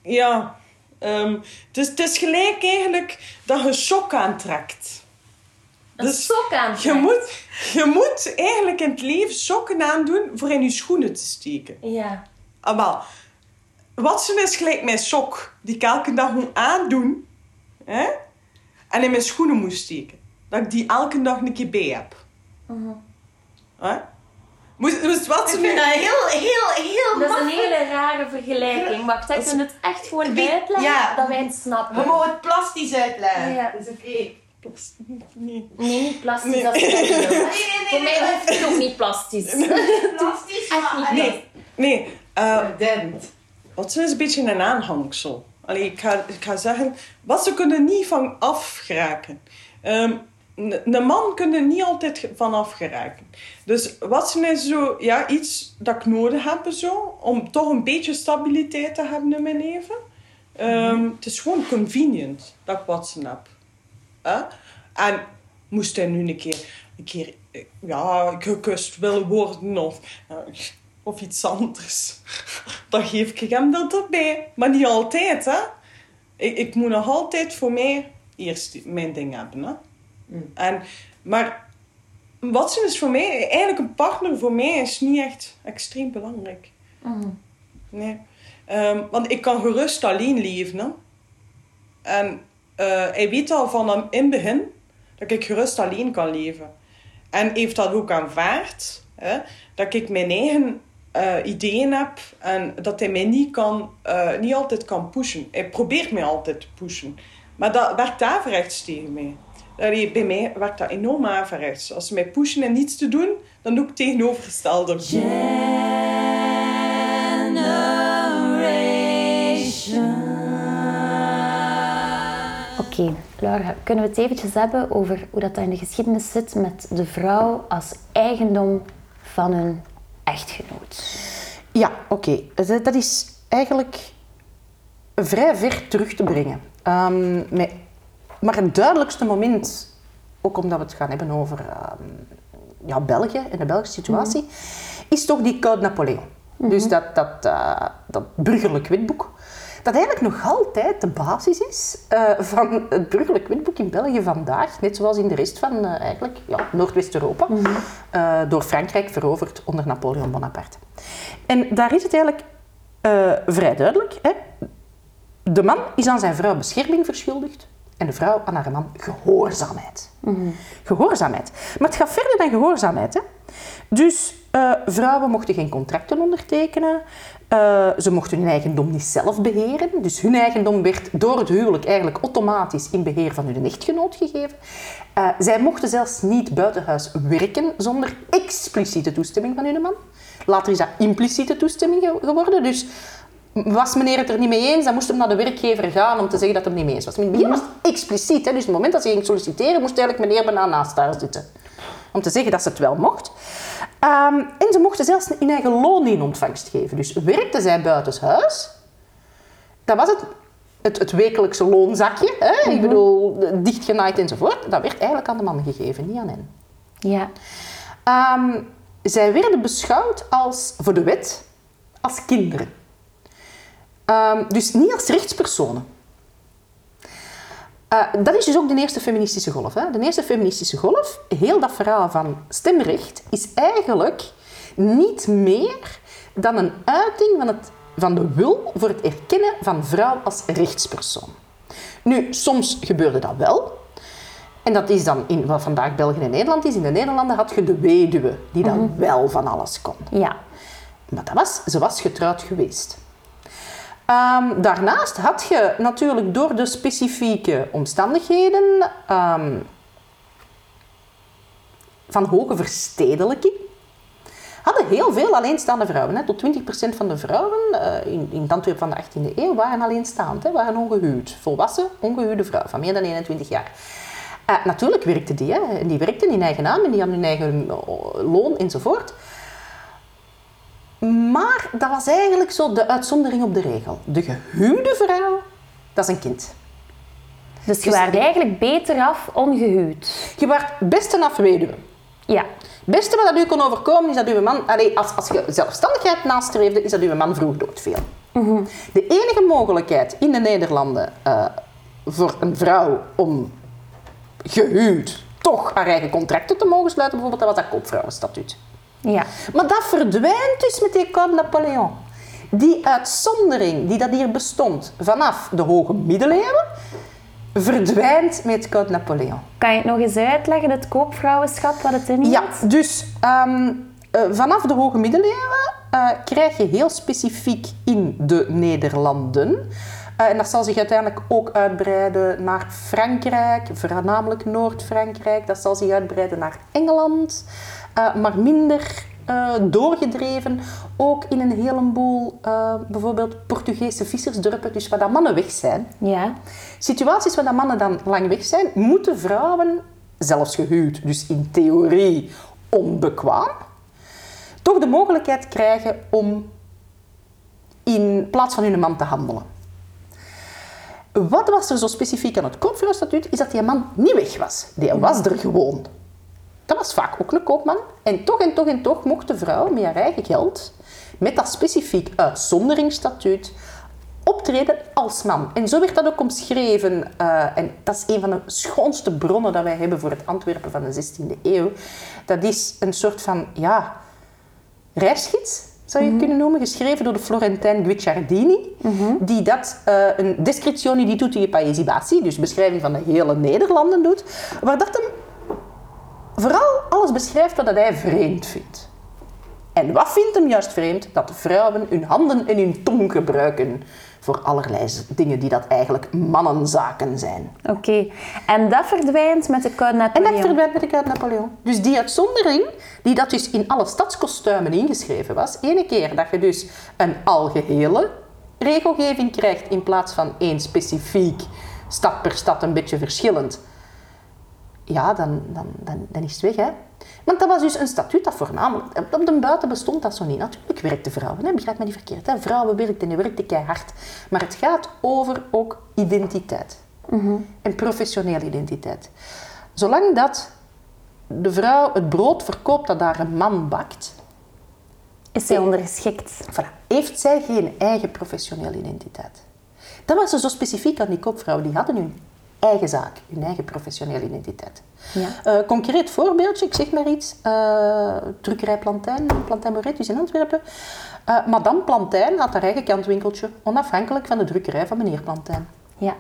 ja. Ehm, het, is, het is gelijk eigenlijk dat je shock aantrekt. Een Dus sok aan. Je moet, je moet eigenlijk in het leven sokken aandoen voor in je schoenen te steken. Ja. Ah, wel. Watson is gelijk mijn sok, die ik elke dag moet aandoen. Hè? En in mijn schoenen moet steken. Dat ik die elke dag een keer bij heb. Hè? Moest, moest Watson nu... heel, heel, heel Dat is een hele rare vergelijking. Wacht, ik wil het echt gewoon Wie- uitleggen ja. dat wij het We snappen. mogen het plastisch uitleggen. Ja. Dat is oké. Nee. Nee, niet plastisch Nee. als je dat wil. nee, Voor mij hoeft het ook niet plastisch. Plastisch, Echt niet maar... nee. Nee, eh, Watson is een beetje een aanhangsel. Allee, ik, ga, ik ga zeggen, wat ze kunnen niet van af geraken. Ehm, een man kan er niet altijd van af geraken. Dus Watson is zo, ja, iets dat ik nodig heb zo, om toch een beetje stabiliteit te hebben in mijn leven. Ehm, Het is gewoon convenient dat ik Watson heb. En moest hij nu een keer, een keer eh, ja, gekust willen worden of, eh, of iets anders, dan geef ik hem dat erbij. Maar niet altijd, hè. Ik, ik moet nog altijd voor mij eerst mijn ding hebben, hè. En, maar Watson is voor mij, eigenlijk een partner voor mij is niet echt extreem belangrijk. Nee. Ehm, want ik kan gerust alleen leven. Hè? En eh, hij weet al van in het begin dat ik gerust alleen kan leven. En heeft dat ook aanvaard. Hè? Dat ik mijn eigen eh, ideeën heb en dat hij mij niet, kan, eh, niet altijd kan pushen. Hij probeert mij altijd te pushen. Maar dat werkt averechts tegen mij. Allee, bij mij werkt dat enorm averechts. Als ze mij pushen en niets te doen, dan doe ik het tegenovergestelde. Oké, Laura, kunnen we het eventjes hebben over hoe dat in de geschiedenis zit met de vrouw als eigendom van hun echtgenoot? Ja, oké. Dus, eh, Dat is eigenlijk vrij ver terug te brengen. Ehm, met, maar het duidelijkste moment, ook omdat we het gaan hebben over ehm, ja, België en de Belgische situatie, is toch die Code Napoleon. Dus dat, dat, eh, dat burgerlijk wetboek. Dat eigenlijk nog altijd de basis is eh, van het burgerlijk wetboek in België vandaag. Net zoals in de rest van eh, eigenlijk, ja, Noordwest-Europa. eh, door Frankrijk veroverd onder Napoleon Bonaparte. En daar is het eigenlijk vrij duidelijk. Hè? De man is aan zijn vrouw bescherming verschuldigd En de vrouw aan haar man gehoorzaamheid. Gehoorzaamheid. Maar het gaat verder dan gehoorzaamheid. Hè? Dus vrouwen mochten geen contracten ondertekenen. Eh, ze mochten hun eigendom niet zelf beheren. Dus hun eigendom werd door het huwelijk eigenlijk automatisch in beheer van hun echtgenoot gegeven. Eh, zij mochten zelfs niet buitenhuis werken zonder expliciete toestemming van hun man. Later is dat impliciete toestemming ge- geworden. Dus was meneer het er niet mee eens, dan moest hem naar de werkgever gaan om te zeggen dat hij het niet mee eens was. Maar in het begin was het expliciet. Hè? Dus op het moment dat ze ging solliciteren, moest eigenlijk meneer bijna naast haar zitten. Om te zeggen dat ze het wel mocht. Ehm, en ze mochten zelfs hun eigen loon in ontvangst geven. Dus werkte zij buitenshuis, dan was het het, het wekelijkse loonzakje. Hè? Ik bedoel, dichtgenaaid enzovoort. Dat werd eigenlijk aan de man gegeven, niet aan hen. Ja. Ehm, zij werden beschouwd als, voor de wet, als kinderen. Ehm, dus niet als rechtspersonen. Eh, dat is dus ook de eerste feministische golf. Hè? De eerste feministische golf, heel dat verhaal van stemrecht, is eigenlijk niet meer dan een uiting van, het, van de wil voor het erkennen van vrouw als rechtspersoon. Nu, soms gebeurde dat wel. En dat is dan in wat vandaag België en Nederland is. In de Nederlanden had je de weduwe, die dan wel van alles kon. Ja. Maar dat was, ze was getrouwd geweest. Ehm, daarnaast had je natuurlijk door de specifieke omstandigheden ehm, van hoge verstedelijking, hadden heel veel alleenstaande vrouwen. Hè. Tot 20% van de vrouwen eh, in, in het Antwerpen van de 18e eeuw waren alleenstaand, hè, waren ongehuwd. Volwassen, ongehuwde vrouwen van meer dan 21 jaar. Eh, natuurlijk werkten die, hè. Die werkten in eigen naam en die hadden hun eigen eh, loon enzovoort. Maar dat was eigenlijk zo de uitzondering op de regel. De gehuwde vrouw, dat is een kind. Dus je waart eigenlijk beter af ongehuwd. Je werd best een afweduwe. Ja. Het beste wat dat u kon overkomen is dat uw man, allee, als, als je zelfstandigheid nastreefde, is dat uw man vroeg doodviel. De enige mogelijkheid in de Nederlanden eh, voor een vrouw om gehuwd toch haar eigen contracten te mogen sluiten, bijvoorbeeld, dat was dat koopvrouwenstatuut. Ja. Maar dat verdwijnt dus met die Code Napoleon. Die uitzondering die dat hier bestond vanaf de hoge middeleeuwen, verdwijnt met Code Napoleon. Kan je het nog eens uitleggen, het koopvrouwenschap, wat het inhoudt? Ja, dus ehm, eh, vanaf de hoge middeleeuwen eh, krijg je heel specifiek in de Nederlanden. eh, en dat zal zich uiteindelijk ook uitbreiden naar Frankrijk, voornamelijk Noord-Frankrijk. Dat zal zich uitbreiden naar Engeland, eh, maar minder eh, doorgedreven. Ook in een heleboel, eh, bijvoorbeeld Portugese vissersdorpen, dus waar dat mannen weg zijn. Ja. Situaties waar dat mannen dan lang weg zijn, moeten vrouwen, zelfs gehuwd, dus in theorie onbekwaam, toch de mogelijkheid krijgen om in plaats van hun man te handelen. Wat was er zo specifiek aan het koopvrouwstatuut, is dat die man niet weg was. Die was er gewoon. Dat was vaak ook een koopman. En toch en toch en toch mocht de vrouw met haar eigen geld, met dat specifiek uitzonderingsstatuut, optreden als man. En zo werd dat ook omschreven. eh, en dat is een van de schoonste bronnen dat wij hebben voor het Antwerpen van de 16e eeuw. Dat is een soort van, ja, reisgids, zou je kunnen noemen, geschreven door de Florentijn Guicciardini, die dat eh, een descrizione di tutti i paesi bassi, dus beschrijving van de hele Nederlanden doet, waar dat hem vooral alles beschrijft wat dat hij vreemd vindt. En wat vindt hem juist vreemd? Dat vrouwen hun handen en hun tong gebruiken voor allerlei dingen die dat eigenlijk mannenzaken zijn. Oké. En dat verdwijnt met de Code En Napoleon. dat verdwijnt met de Code Napoleon. Dus die uitzondering, die dat dus in alle stadskostuimen ingeschreven was, ene keer dat je dus een algehele regelgeving krijgt in plaats van één specifiek, stad per stad een beetje verschillend, ja, dan, dan, dan, dan is het weg. Hè? Want dat was dus een statuut dat voornamelijk... Op de buiten bestond dat zo niet. Natuurlijk werkten vrouwen, hè? begrijp me niet verkeerd. Hè? Vrouwen werkten en werkten keihard. Maar het gaat over ook identiteit. En professionele identiteit. Zolang dat de vrouw het brood verkoopt dat haar een man bakt, Is zij ondergeschikt? voilà, heeft zij geen eigen professionele identiteit. Dat was zo specifiek aan die koopvrouwen. Die hadden hun eigen zaak, hun eigen professionele identiteit. Ja. Eh, concreet voorbeeldje, ik zeg maar iets. eh drukkerij Plantijn, Plantijn Moretus in Antwerpen. Eh, Madame Plantijn had haar eigen kantwinkeltje, onafhankelijk van de drukkerij van meneer Plantijn. Ja.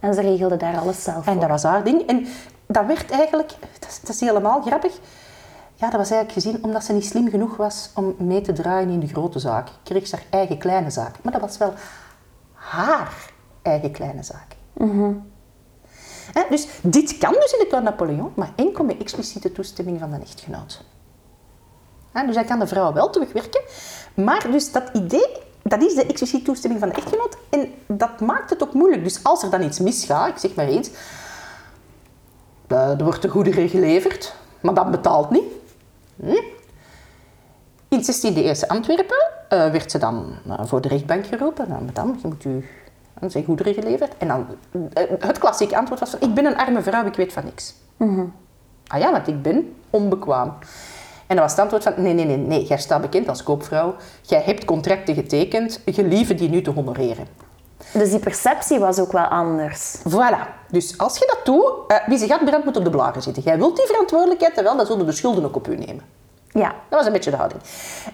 En ze regelde daar alles zelf En voor. dat was haar ding. En dat werd eigenlijk, dat is, dat is helemaal grappig. Ja, dat was eigenlijk gezien omdat ze niet slim genoeg was om mee te draaien in de grote zaak. Kreeg ze haar eigen kleine zaak. Maar dat was wel haar eigen kleine zaak. Dus dit kan dus in de Code Napoleon, maar enkel met expliciete toestemming van de echtgenoot. Hè, dus hij kan de vrouw wel terugwerken, maar dus dat idee, dat is de expliciete toestemming van de echtgenoot en dat maakt het ook moeilijk. Dus als er dan iets misgaat, ik zeg maar eens, eh, er wordt de goederen geleverd, maar dat betaalt niet. Hm? In het 16e eeuwse Antwerpen eh, werd ze dan eh, voor de rechtbank geroepen. Dan, dan je moet u dan zijn goederen geleverd. En dan, eh, het klassieke antwoord was van, ik ben een arme vrouw, ik weet van niks. Ah ja, want ik ben onbekwaam. En dat was het antwoord van, nee, nee, nee, nee, jij staat bekend als koopvrouw. Jij hebt contracten getekend, gelieve die nu te honoreren. Dus die perceptie was ook wel anders. Voilà. Dus als je dat doet, eh, wie zich gaat brand moet op de blaren zitten. Jij wilt die verantwoordelijkheid, wel, dan zullen de schulden ook op u nemen. Ja. Dat was een beetje de houding.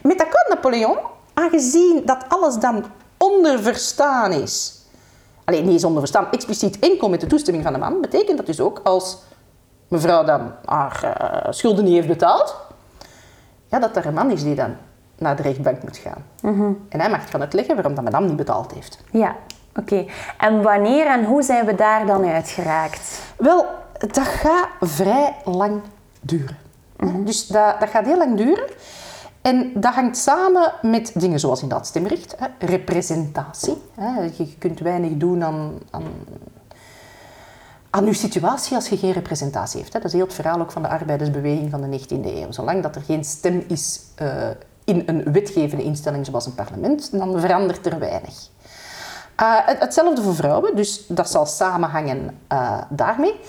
Met dat Napoleon, aangezien dat alles dan onderverstaan is, alleen niet eens onderverstaan, expliciet enkel met de toestemming van de man, betekent dat dus ook als mevrouw dan haar eh, schulden niet heeft betaald, ja, dat er een man is die dan naar de rechtbank moet gaan. En hij mag gaan uitleggen waarom dat madame niet betaald heeft. Ja, oké. En wanneer en hoe zijn we daar dan uitgeraakt? Wel, dat gaat vrij lang duren. Dus dat, dat gaat heel lang duren. En dat hangt samen met dingen zoals inderdaad stemrecht, hè, representatie. Hè. Je kunt weinig doen aan, aan, aan je situatie als je geen representatie hebt. Hè. Dat is heel het verhaal ook van de arbeidersbeweging van de 19e eeuw. Zolang dat er geen stem is eh, in een wetgevende instelling zoals een parlement, dan verandert er weinig. Het- hetzelfde voor vrouwen, dus dat zal samenhangen eh, daarmee.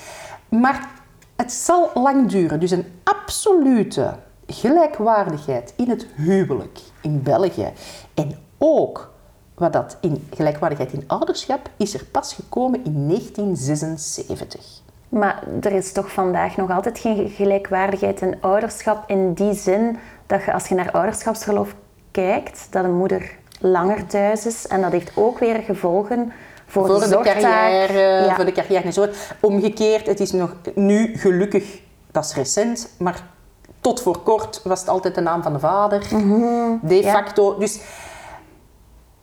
Maar het zal lang duren. Dus een absolute gelijkwaardigheid in het huwelijk in België en ook wat dat in gelijkwaardigheid in ouderschap is er pas gekomen in 1976. Maar er is toch vandaag nog altijd geen gelijkwaardigheid in ouderschap in die zin dat je als je naar ouderschapsverlof kijkt, dat een moeder langer thuis is en dat heeft ook weer gevolgen voor, voor de carrière, Ja. voor de carrière. Omgekeerd, het is nog nu gelukkig, dat is recent, maar tot voor kort was het altijd de naam van de vader. De Mhm. ja. facto. Dus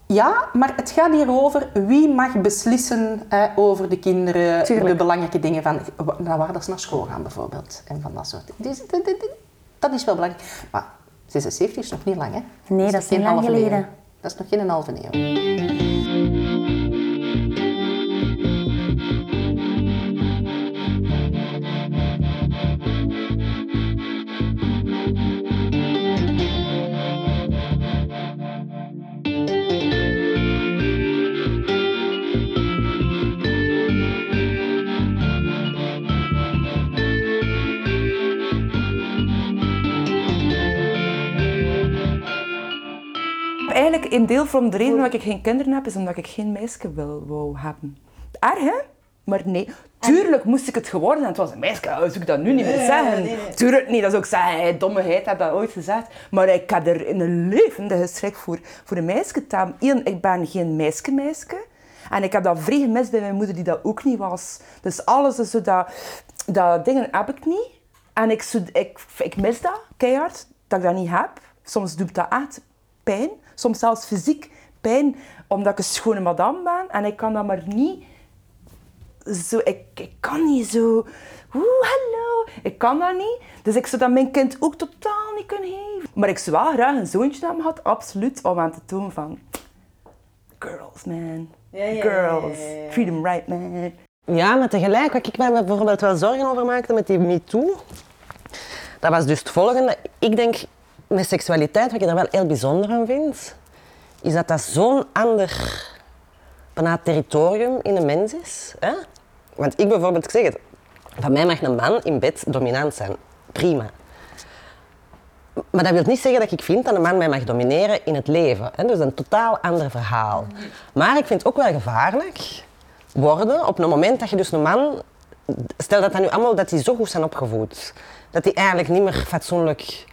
ja, maar het gaat hier over wie mag beslissen hè, over de kinderen, Tuurlijk. de belangrijke dingen van naar waar dat ze naar school gaan bijvoorbeeld. En van dat soort. Dus, dat, dat- dat is wel belangrijk. Maar 76 is nog niet lang, hè? Nee, dat is geen lang halve eeuw. geleden. Dat is nog geen halve eeuw. Eigenlijk een deel van de reden waarom ik geen kinderen heb, is omdat ik geen meisje wil wou hebben. Erg, hè? Maar nee, tuurlijk moest ik het geworden zijn. Het was een meisje, zou ik dat nu niet meer zeggen. Tuurlijk niet, dat is ook zeggen, hey, dommigheid, heb dat ooit gezegd. Maar ik heb er in een levendige schrik voor, voor een meisje te. Eén, ik ben geen meisje-meisje. En ik heb dat vrij gemist bij mijn moeder, die dat ook niet was. Dus alles is zo dat, dat dingen heb ik niet. En ik, ik, ik mis dat, keihard, dat ik dat niet heb. Soms doet dat echt pijn. Soms zelfs fysiek pijn, omdat ik een schone madame ben. En ik kan dat maar niet zo... Ik, ik kan niet zo... Oeh, hallo. Ik kan dat niet. Dus ik zou dat mijn kind ook totaal niet kunnen geven. Maar ik zou wel graag een zoontje hebben gehad, absoluut, om aan te tonen van... Girls, man. Ja, ja, Girls. ja, ja, ja. Treat 'em right, man. Ja, maar tegelijk, wat ik mij bijvoorbeeld wel zorgen over maakte met die MeToo, dat was dus het volgende. Ik denk, met seksualiteit, wat ik daar wel heel bijzonder aan vind, is dat dat zo'n ander bijna territorium in een mens is. Hè? Want ik bijvoorbeeld, zeg het, van mij mag een man in bed dominant zijn. Prima. Maar dat wil niet zeggen dat ik vind dat een man mij mag domineren in het leven. Hè? Dus een totaal ander verhaal. Maar ik vind het ook wel gevaarlijk worden op het moment dat je dus een man... Stel dat dat nu allemaal dat die zo goed zijn opgevoed. Dat die eigenlijk niet meer fatsoenlijk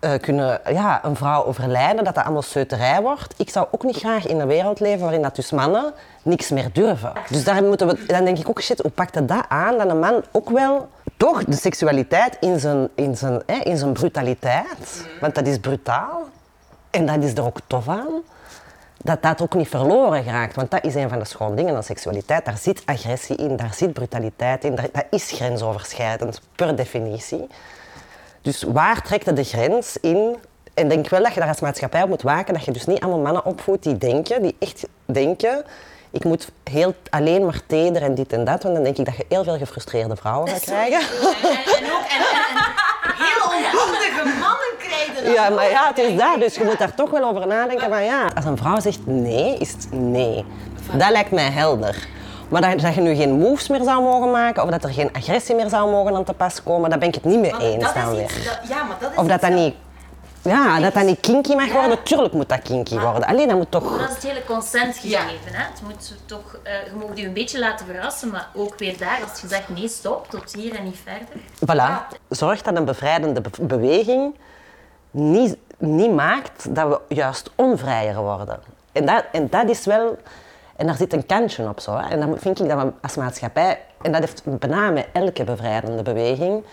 eh, kunnen ja, een vrouw overlijden, dat dat allemaal seuterij wordt. Ik zou ook niet graag in een wereld leven waarin dat dus mannen niks meer durven. Dus daar moeten we, dan denk ik ook, shit, hoe pakt dat dat aan? Dat een man ook wel toch de seksualiteit in zijn, in zijn, hè, in zijn brutaliteit, want dat is brutaal. En dat is er ook tof aan. Dat dat ook niet verloren geraakt. Want dat is een van de schoon dingen aan seksualiteit. Daar zit agressie in, daar zit brutaliteit in. daar- Dat is grensoverschrijdend, per definitie. Dus waar trekt de grens in? En ik denk wel dat je daar als maatschappij op moet waken. Dat je dus niet allemaal mannen opvoedt die denken, die echt denken... Ik moet heel alleen maar teder en dit en dat. Want dan denk ik dat je heel veel gefrustreerde vrouwen gaat krijgen. En, en ook en, heel onhandige mannen krijgen. Ja, maar ja, het is daar. Dus je moet daar toch wel over nadenken. Maar ja, als een vrouw zegt nee, is het nee. Dat lijkt mij helder. Maar dat, dat je nu geen moves meer zou mogen maken, of dat er geen agressie meer zou mogen aan te pas komen, daar ben ik het niet mee eens dat dan is weer. iets, dat, ja, maar dat is Of dat dat niet... Ja, dat dat niet kinky mag worden. Tuurlijk moet dat kinky worden. Alleen dat moet toch... Dat is het hele consent gegeven. Hè? Het moet toch, eh, je mag je een beetje laten verrassen, maar ook weer daar, als je zegt nee, stop, tot hier en niet verder. Voilà. Zorg dat een bevrijdende be- beweging niet, niet maakt dat we juist onvrijer worden. En dat, en dat is wel... En daar zit een kantje op zo. Hè. En dan vind ik dat we als maatschappij... En dat heeft bijna met elke bevrijdende beweging...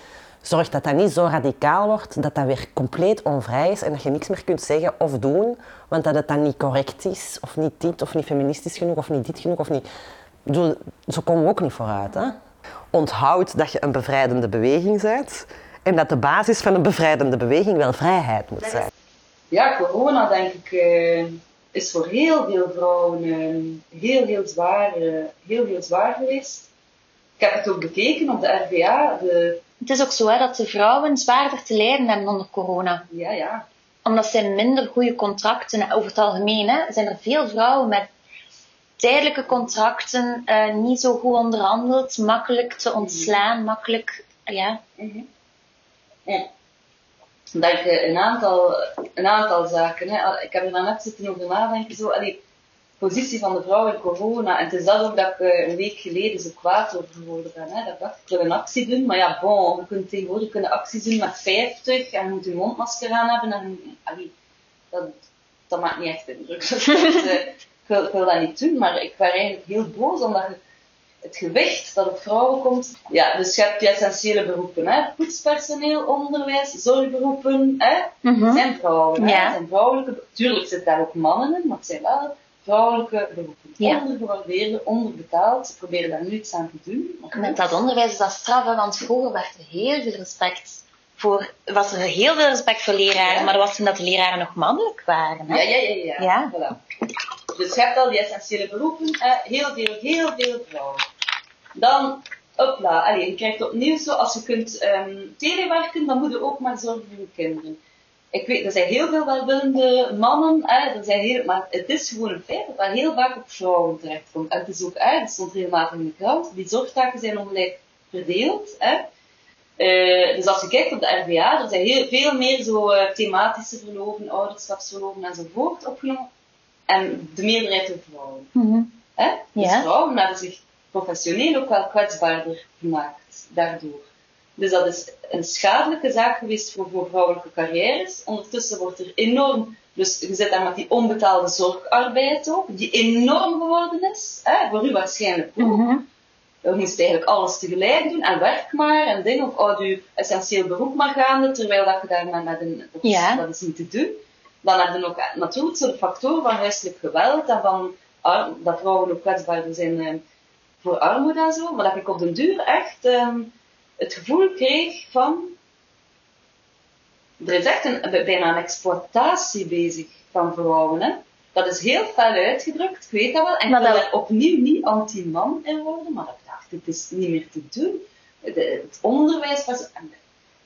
Zorg dat dat niet zo radicaal wordt, dat dat weer compleet onvrij is en dat je niks meer kunt zeggen of doen, want dat het dan niet correct is, of niet dit, of niet feministisch genoeg, of niet dit genoeg, of niet... Bedoel, zo komen we ook niet vooruit. Hè? Onthoud dat je een bevrijdende beweging bent en dat de basis van een bevrijdende beweging wel vrijheid moet zijn. Ja, corona denk ik eh, is voor heel veel vrouwen eh, heel, heel zwaar, heel, heel zwaar geweest. Ik heb het ook bekeken op de RVA. De, Het is ook zo hè, dat de vrouwen zwaarder te lijden hebben onder corona. ja, ja. Omdat ze minder goede contracten, over het algemeen, hè, zijn er veel vrouwen met tijdelijke contracten, eh, niet zo goed onderhandeld, makkelijk te ontslaan, makkelijk, ja. Ja. Ik denk eh, een aantal, een aantal zaken. Hè. Ik heb er net zitten over nadenken. Zo, allee, positie van de vrouw in corona. En het is dat ook dat ik eh, een week geleden zo kwaad over geworden ben. Hè. Dat ik dacht, ik een actie doen. Maar ja, bon, we kunnen tegenwoordig kunnen acties doen met 50 en je moet je mondmasker aan hebben. En, allee, dat, dat maakt niet echt indruk. Dus, eh, ik, wil, ik dat niet doen, maar ik ben eigenlijk heel boos omdat je het gewicht dat op vrouwen komt. Ja, dus je hebt die essentiële beroepen, hè. Poetspersoneel, onderwijs, zorgberoepen, hè. Het zijn vrouwen. Ja. Zijn vrouwelijke... Tuurlijk zitten daar ook mannen in, maar het zijn wel vrouwelijke beroepen. Ja. Ondergewaardeerde, onderbetaald. Ze proberen daar nu iets aan te doen. maar Met dat onderwijs is dat straf, hè, want vroeger werd er heel veel respect voor, was er heel veel respect voor leraren, Ja. maar dat was toen dat de leraren nog mannelijk waren. Hè? Ja, ja, ja, ja. Ja. Voilà. Dus je hebt al die essentiële beroepen, eh, heel veel, heel veel vrouwen. Dan, hopla, allee, je krijgt opnieuw zo, als je kunt ehm telewerken, dan moet je ook maar zorgen voor je kinderen. Ik weet, er zijn heel veel welwillende mannen, hè, er zijn heel, maar het is gewoon een feit dat dat heel vaak op vrouwen terechtkomt. En het is ook uit, het stond regelmatig in de krant, die zorgtaken zijn ongelijk verdeeld. Hè. Eh, dus als je kijkt op de RVA, er zijn heel, veel meer zo eh, thematische verloven, ouderschapsverloven enzovoort opgenomen. En de meerderheid door vrouwen. Mhm. Hè? Dus Ja. vrouwen hebben zich professioneel ook wel kwetsbaarder gemaakt daardoor. Dus dat is een schadelijke zaak geweest voor, voor vrouwelijke carrières. Ondertussen wordt er enorm, dus je zit daar met die onbetaalde zorgarbeid ook, die enorm geworden is. Hè? Voor u waarschijnlijk ook. Mhm. Je moest eigenlijk alles tegelijk doen en werk maar en dingen, of houd je essentieel beroep maar gaande, terwijl dat je daar maar met een, dat is, Ja. dat is niet te doen. Dan heb je ook natuurlijk zo'n factor van huiselijk geweld en van ar- dat vrouwen ook kwetsbaarder zijn eh, voor armoede en zo, maar dat ik op den duur echt ehm, het gevoel kreeg van er is echt een, bijna een exploitatie bezig van vrouwen. Hè? Dat is heel fel uitgedrukt, ik weet dat wel. En Maar ik wil dat- er opnieuw niet anti-man in worden, maar ik dacht, dit is niet meer te doen. De- het onderwijs was... en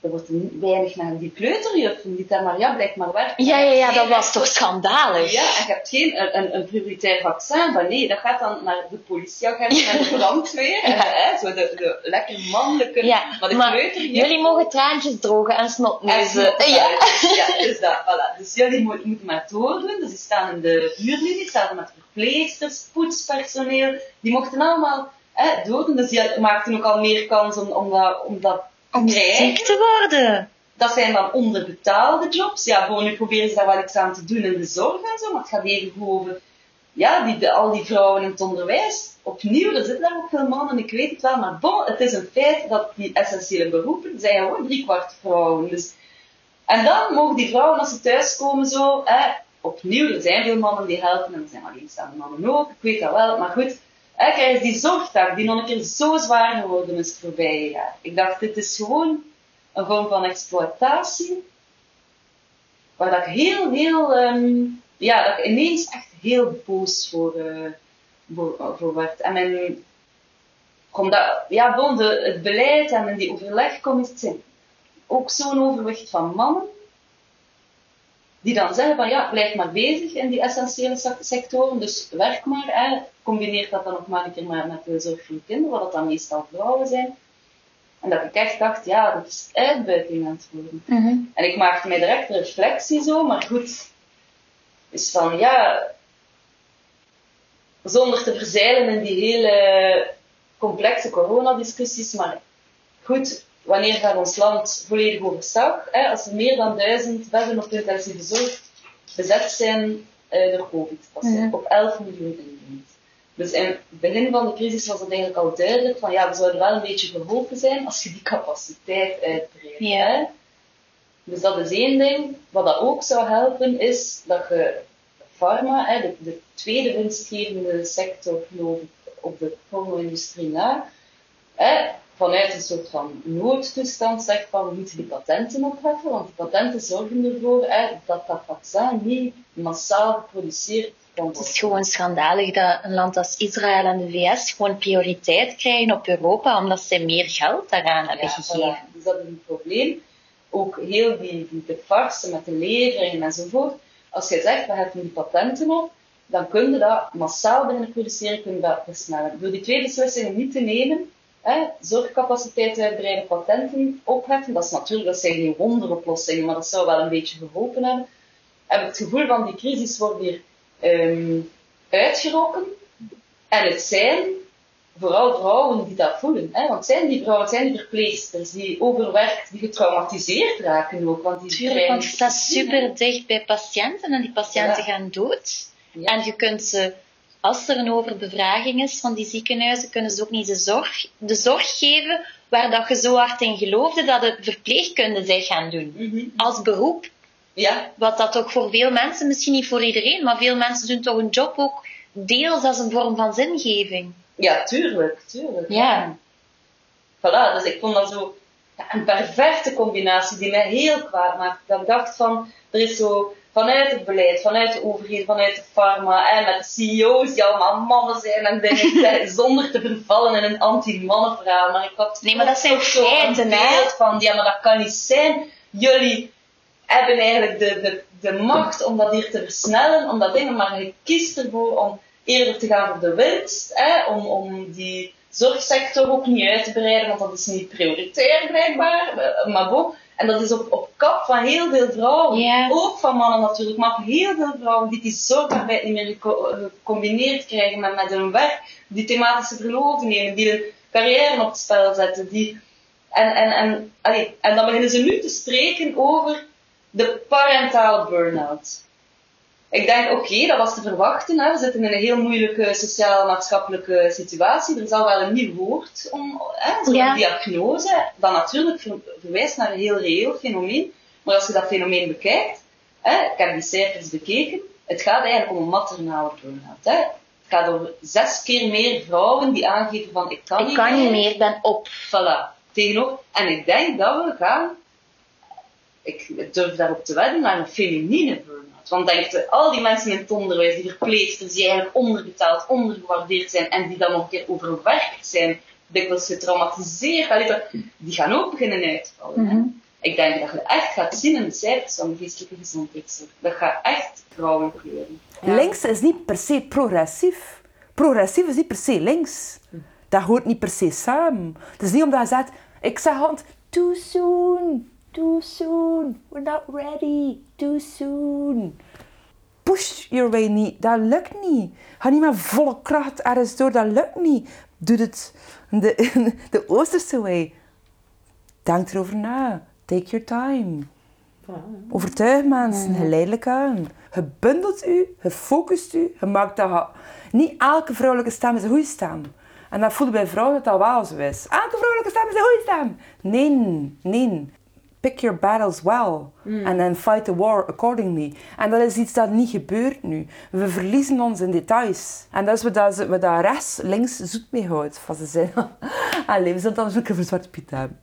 Er wordt weinig naar die kleuterjuffen die daar maar, ja, blijkt maar werken. Ja, ja, ja, dat was toch schandalig? Ja, en je hebt geen een, een, een prioritair vaccin van nee, dat gaat dan naar de politieagent en de brandweer. En, hè, zo de, de lekker mannelijke, Ja, maar de maar jullie mogen traantjes drogen en En snotneuzen. Ja. ja, dus dat, voilà. Dus jullie mo- moeten maar doordoen. Dus die staan in de vuurlinie, staan met verpleegsters, poetspersoneel. Die mochten allemaal hè, doordoen. Dus die maakten ook al meer kans om, om dat, om dat Om ziek te worden. Dat zijn dan onderbetaalde jobs. Ja, voor nu proberen ze daar wel iets aan te doen in de zorg en zo, maar het gaat even goed over ja, die, de, al die vrouwen in het onderwijs. Opnieuw, er zitten daar ook veel mannen, ik weet het wel, maar bon, het is een feit dat die essentiële beroepen zijn gewoon driekwart vrouwen. Dus, en dan mogen die vrouwen, als ze thuiskomen, zo, hè, opnieuw, er zijn veel mannen die helpen en er zijn alleenstaande mannen ook, ik weet dat wel, maar goed, hè, krijgen die zorgtaak die nog een keer zo zwaar geworden is het voorbije jaar. Ik dacht, dit is gewoon een vorm van exploitatie, waar dat ik heel, heel, ehm, ja, dat ik ineens echt heel boos voor, uh, voor, voor werd. En mijn, omdat, ja, de, het beleid en die overlegcommissie, ook zo'n overwicht van mannen, die dan zeggen van ja, blijf maar bezig in die essentiële sectoren, dus werk maar, hè. combineer dat dan ook maar een keer maar met de zorg voor kinderen, wat dat dan meestal vrouwen zijn. En dat ik echt dacht, ja, dat is uitbuiting aan het worden. Mhm. En ik maakte mij direct reflectie zo, maar goed, is van ja, zonder te verzeilen in die hele complexe coronadiscussies, maar goed, wanneer gaat ons land volledig overstag? Hè? Als er meer dan duizend bedden op intensieve zorg bezet zijn uh, door COVID, op 11 miljoen inwoners. Dus in het begin van de crisis was het eigenlijk al duidelijk van ja, we zouden wel een beetje geholpen zijn als je die capaciteit uitbreidt. Ja. Dus dat is één ding. Wat dat ook zou helpen is dat je pharma, hè, de, de tweede winstgevende sector geloof ik, op de porno-industrie na, hè, vanuit een soort van noodtoestand zegt van we moeten die patenten opheffen, want die patenten zorgen ervoor hè, dat dat vaccin niet massaal geproduceerd kan Het is gewoon schandalig dat een land als Israël en de VS gewoon prioriteit krijgen op Europa, omdat zij meer geld daaraan hebben Ja, gegeven. voilà. Dus dat is een probleem. Ook heel die, die de farsen met de leveringen enzovoort. Als je zegt, we hebben die patenten op, dan kun je dat massaal beginnen produceren, kun je dat versnellen. Door die twee beslissingen niet te nemen, hè, zorgcapaciteit uitbreiden, patenten opheffen, dat is natuurlijk, dat zijn geen wonderoplossingen, maar dat zou wel een beetje geholpen hebben. Heb ik het gevoel van die crisis wordt hier ehm, uitgerokken. En het zijn vooral vrouwen die dat voelen. Hè? Want het zijn die vrouwen, het zijn die verpleegsters, die overwerkt, die getraumatiseerd raken ook. Want die Tuurlijk, want je staat super dicht bij patiënten en die patiënten Ja. gaan dood. Ja. En je kunt ze, als er een overbevraging is van die ziekenhuizen, kunnen ze ook niet de zorg, de zorg geven waar dat je zo hard in geloofde dat de verpleegkunde zij gaan doen. Mhm. Als beroep. Ja, Wat dat ook voor veel mensen, misschien niet voor iedereen, maar veel mensen doen toch een job ook deels als een vorm van zingeving. ja, tuurlijk, tuurlijk. Ja. Voilà, dus ik vond dat zo ja, een perfecte combinatie die mij heel kwaad maakte. Dat ik dacht van, er is zo vanuit het beleid, vanuit de overheid, vanuit de pharma, en met de CEO's die allemaal mannen zijn en dingen, zonder te vervallen in een anti-mannenverhaal. Maar ik had Nee, maar dat zijn feiten, hè? beeld van, ja, maar dat kan niet zijn. Jullie hebben eigenlijk de, de, de macht om dat hier te versnellen, om dat dingen, maar je kiest ervoor om eerder te gaan voor de winst, hè, om, om die zorgsector ook niet uit te breiden, want dat is niet prioritair blijkbaar, eh, maar bon. En dat is op, op kap van heel veel vrouwen, ook van mannen natuurlijk, maar heel veel vrouwen die die zorgarbeid niet meer geco- gecombineerd krijgen met, met hun werk, die thematische verloven nemen, die hun carrière op het spel zetten, die... En, en, en, allee, en dan beginnen ze nu te spreken over de parentale burn-out. Ik denk, oké, dat was te verwachten. Hè. We zitten in een heel moeilijke sociaal-maatschappelijke situatie. Er zal wel een nieuw woord om, zo'n Ja. diagnose, dat natuurlijk ver- verwijst naar een heel reëel fenomeen. Maar als je dat fenomeen bekijkt, hè, ik heb die cijfers bekeken, het gaat eigenlijk om een maternale burn-out. Hè. Het gaat over zes keer meer vrouwen die aangeven van ik kan Ik niet kan niet meer. meer, ik ben op. Voilà, tegenover. En ik denk dat we gaan, ik durf daarop te wedden, naar een feminine. Want denk je, al die mensen in het onderwijs, die verpleegsters, die eigenlijk onderbetaald, ondergewaardeerd zijn en die dan nog een keer overwerkt zijn, dikwijls getraumatiseerd, die gaan ook beginnen uitvallen. hè. Mhm. Ik denk dat je echt gaat zien in de cijfers van de geestelijke gezondheidszorg. Dat gaat echt vrouwen kleuren. Links is niet per se progressief. Progressief is niet per se links. Dat hoort niet per se samen. Het is niet omdat je zegt, ik zeg altijd, too soon, too soon, we're not ready, too soon. Push your way niet, dat lukt niet. Ga niet met volle kracht ergens door, dat lukt niet. Doe het de, de Oosterse way. Denk erover na. Take your time. Overtuig mensen, geleidelijk aan. Je bundelt u, je focust u, je maakt dat... je- Niet elke vrouwelijke stem is een goede stem. En dat voelde bij vrouwen dat dat wel zo is. Elke vrouwelijke stem is een goede stem. Nee, nee. Pick your battles well. And then fight the war accordingly. En dat is iets dat niet gebeurt nu. We verliezen ons in details. En dat is wat, dat, wat dat rechts, links zoet mee houdt. Van ze zeggen, allee, we zullen dan zoeken voor Zwarte Piet hebben.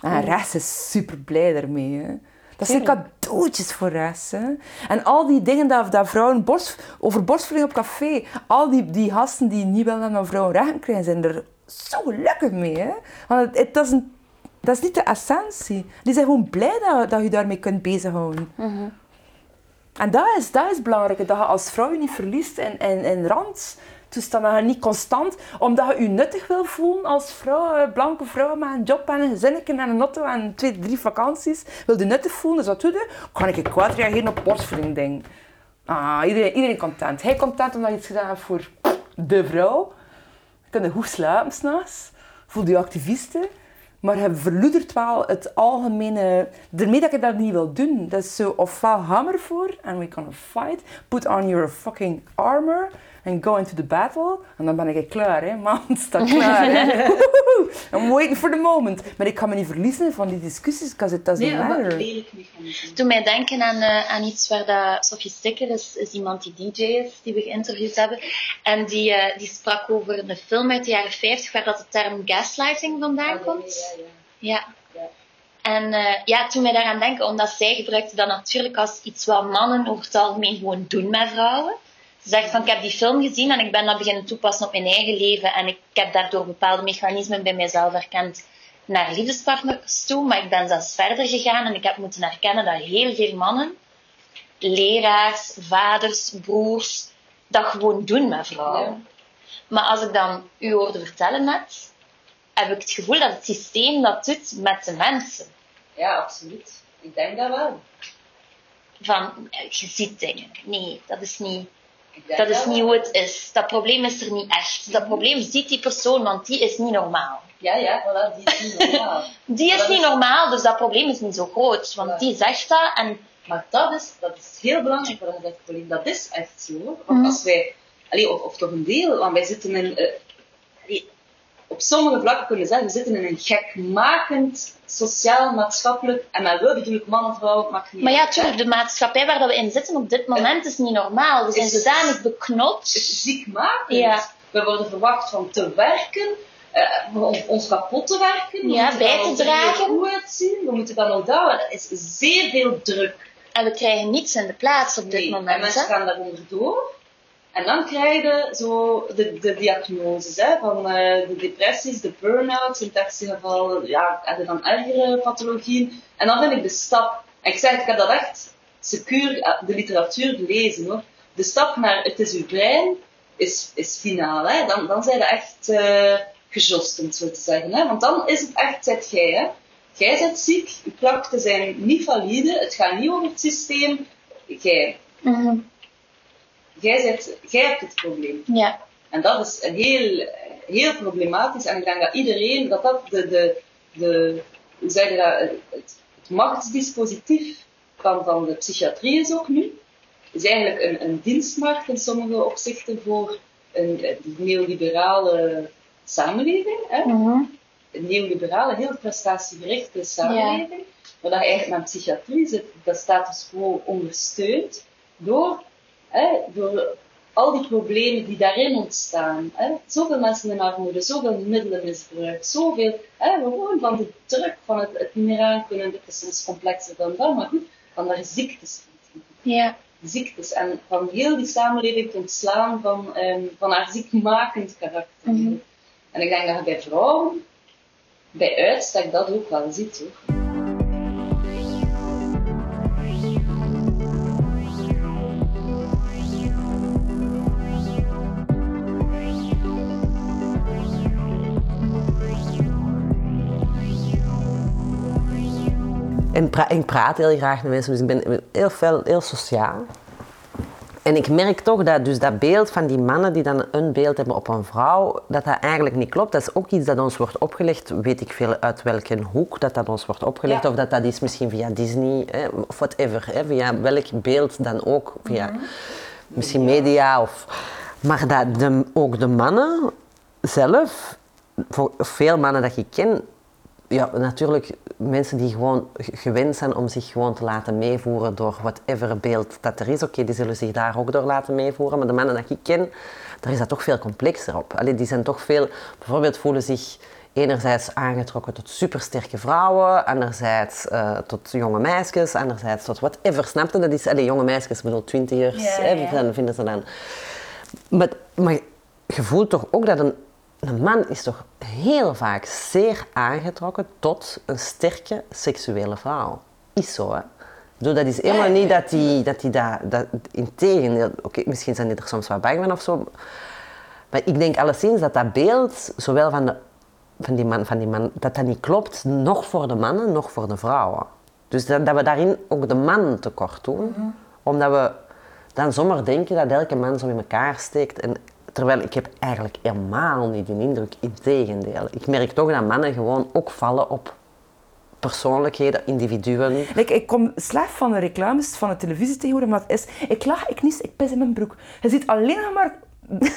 En rechts is super blij daarmee. Hè. Dat zijn cadeautjes voor rechts. Hè. En al die dingen dat, dat vrouwen borst, over borstvoeding op café, al die, die gasten die niet willen dat vrouwen rechten krijgen, zijn er zo gelukkig mee. Hè. Want het, het, is een, dat is niet de essentie. Die zijn gewoon blij dat, dat je daarmee kunt bezighouden. En dat is, dat is belangrijk, dat je als vrouw je niet verliest in, in, in dat je niet constant, omdat je je nuttig wil voelen als vrouw, eh, blanke vrouw met een job en een gezinnetje en een auto en twee, drie vakanties, wil je nuttig voelen, dus wat doe je? Kan ik kwaad reageren op borstvoeding ding. Ah, iedereen, iedereen content. Hij content omdat je iets gedaan hebt voor de vrouw. Je kunt goed slapen s'nachts. Voel je activisten. Maar je verloedert wel het algemene... Daarmee dat je dat niet wil doen. Dat is zo, ofwel hammer voor, and we're gonna fight. Put on your fucking armor and go into the battle. En dan ben ik klaar, hè. Man, staat klaar, hè. I'm waiting for the moment. Maar ik kan me niet verliezen van die discussies, because it doesn't Nee, maar matter. lelijk mechanisme. Doe mij denken aan, eh, aan iets waar dat Sophie Sticker is, is iemand die DJ is, die we geïnterviewd hebben. En die, eh, die sprak over een film uit de jaren 50 waar dat de term gaslighting vandaan komt. Ja. En eh, ja, toen wij daaraan denken, omdat zij gebruikte dat natuurlijk als iets wat mannen over het algemeen gewoon doen met vrouwen. Ze zegt van, ik heb die film gezien en ik ben dat beginnen toepassen op mijn eigen leven. En ik heb daardoor bepaalde mechanismen bij mijzelf herkend naar liefdespartners toe. Maar ik ben zelfs verder gegaan en ik heb moeten herkennen dat heel veel mannen, leraars, vaders, broers, dat gewoon doen met vrouwen. Maar als ik dan u hoorde vertellen net, heb ik het gevoel dat het systeem dat doet met de mensen. Ja, absoluut. Ik denk dat wel. Van, je ziet dingen. Nee, dat is niet, dat is niet hoe het is. Dat probleem is er niet echt. Dat probleem ziet die persoon, want die is niet normaal. Ja, ja, voilà, die is niet normaal. Die is niet is- normaal, dus dat probleem is niet zo groot. Want Ja. die zegt dat en Maar dat is, dat is heel belangrijk wat je zegt, Pauline. Dat is echt zo. hoor. Mhm. Want als wij, allee, of, of toch een deel, want wij zitten in, eh, op sommige vlakken kunnen zeggen, we zitten in een gekmakend sociaal, maatschappelijk, en met we bedoel ik man of vrouw, maakt niet Maar ja, uit, hè. tuurlijk, de maatschappij waar dat we in zitten op dit moment is niet normaal. We zijn zodanig beknopt. is ziekmakend. Ja. We worden verwacht van te werken, eh, om ons kapot te werken. We Ja, bij te dragen. heel goed uitzien. We moeten dan ook dat. Dat is zeer veel druk. En we krijgen niets in de plaats op dit Nee, moment. En mensen hè. gaan daaronder door. En dan krijg je zo de, de diagnoses hè, van eh, de depressies, de burn-outs, in het ergste geval ja, je dan ergere pathologieën. En dan vind ik de stap, en ik zeg, ik heb dat echt secuur eh, de literatuur gelezen hoor. De stap naar het is uw brein is, is finaal. Hè. Dan, dan zijn je echt eh gejost, om het zo te zeggen. Hè. Want dan is het echt, zet jij. Hè. Jij bent ziek, je klachten zijn niet valide, het gaat niet over het systeem. Jij, Mhm. Jij, bent, jij hebt het probleem. Ja. En dat is een heel, heel problematisch. En ik denk dat iedereen, dat dat de, de, de hoe zeg je dat, het, het machtsdispositief van, van de psychiatrie is ook nu. is eigenlijk een, een dienstmarkt in sommige opzichten voor een, die neoliberale samenleving. Hè? Mhm. Een neoliberale, heel prestatiegerichte samenleving. Maar dat je eigenlijk met psychiatrie zit, dat status quo ondersteunt door, hè, door al die problemen die daarin ontstaan. Hè. Zoveel mensen in armoede, zoveel middelenmisbruik, zoveel, hè, gewoon van de druk van het, het niet meer aankunnen. Dit is soms complexer dan dat, maar goed, van daar ziektes Ja. ziektes en van heel die samenleving te ontslaan van, ehm, van haar ziekmakend karakter. Mhm. En ik denk dat je bij vrouwen bij uitstek dat ook wel ziet hoor. En pra- ik praat heel graag met mensen, dus ik ben heel veel, heel sociaal. En ik merk toch dat dus dat beeld van die mannen die dan een beeld hebben op een vrouw, dat dat eigenlijk niet klopt. Dat is ook iets dat ons wordt opgelegd, weet ik veel uit welke hoek dat dat ons wordt opgelegd. Ja. Of dat dat is misschien via Disney, hè, of whatever. Hè, via welk beeld dan ook. Via misschien media. Of, maar dat de, ook de mannen zelf, voor veel mannen dat ik ken, ja, natuurlijk mensen die gewoon gewend zijn om zich gewoon te laten meevoeren door whatever beeld dat er is. Oké, die zullen zich daar ook door laten meevoeren. Maar de mannen dat ik ken, daar is dat toch veel complexer op. Allee, die zijn toch veel, bijvoorbeeld voelen zich enerzijds aangetrokken tot supersterke vrouwen, anderzijds eh, tot jonge meisjes, anderzijds tot whatever. Snap je? Dat is, allee, jonge meisjes, ik bedoel twintigers, Ja, hè, ja. dan vinden ze dan... Maar, maar je voelt toch ook dat een, een man is toch heel vaak zeer aangetrokken tot een sterke seksuele vrouw. Is zo, hè? Dat is helemaal niet dat die dat, die dat, dat integendeel, oké, misschien zijn die er soms wat bang van of zo, maar ik denk alleszins dat dat beeld, zowel van, de, van, die man, van die man, dat dat niet klopt, nog voor de mannen, nog voor de vrouwen. Dus dat, dat we daarin ook de man tekort doen, omdat we dan zomaar denken dat elke man zo in elkaar steekt. En, terwijl ik heb eigenlijk helemaal niet die indruk, integendeel. Ik merk toch dat mannen gewoon ook vallen op persoonlijkheden, individuen. Like, ik kom slecht van de reclames van de televisie tegenwoordig, maar het is... Ik lach, ik nies, ik pis in mijn broek. Je ziet alleen nog maar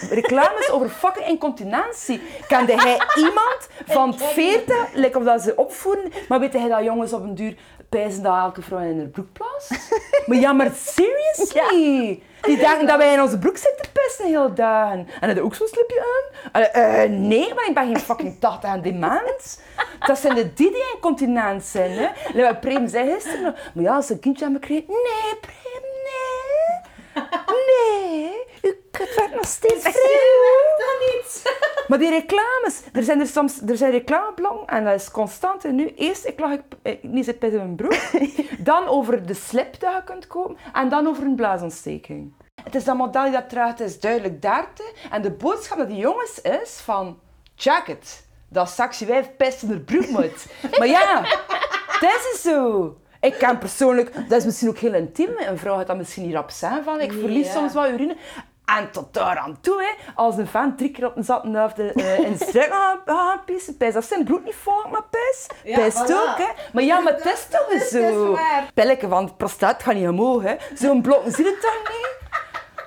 reclames over fucking incontinentie. Kende hij iemand van 40, like of dat ze opvoeden, maar weet hij dat jongens op een duur pijzen dat elke vrouw in haar broek plaatst? Maar ja, maar seriously? Die denken dat wij in onze broek zitten te pissen de hele dagen. En je ook zo'n slipje aan? Allee, eh, nee, maar ik ben geen fucking 80 aan dement. Dat zijn de die die incontinent zijn. Hè? Wat Prem zei gisteren. Maar ja, als een kindje hebben gekregen. Nee, Prem, nee. Nee, uw kut werd nog steeds vrij. Dat niet. Maar die reclames, er zijn er soms er zijn reclameblokken en dat is constant. En nu eerst, ik lag ik, ik niet zit in mijn broek. dan over de slip dat je kunt kopen. En dan over een blaasontsteking. Het is dat model dat draagt, is duidelijk daarte. En de boodschap dat die jongens is van... Check it. Dat wijf pest in haar broek moet. maar ja, dat is zo. Ik kan persoonlijk... Dat is misschien ook heel intiem. Een vrouw gaat dat misschien niet rap zijn van... Ik verlies soms wat urine. En tot daar aan toe, hè, als een fan drie keer op een zat of de, eh, in gaan, gaan pissen, pijs dat zijn broek niet vol met pijs. Ja, Pijs voilà. ook, hè. Maar ja, maar het is toch zo. waar. Pilletje van prostaat gaat niet omhoog, hè. Zo'n blok, zie je het toch niet?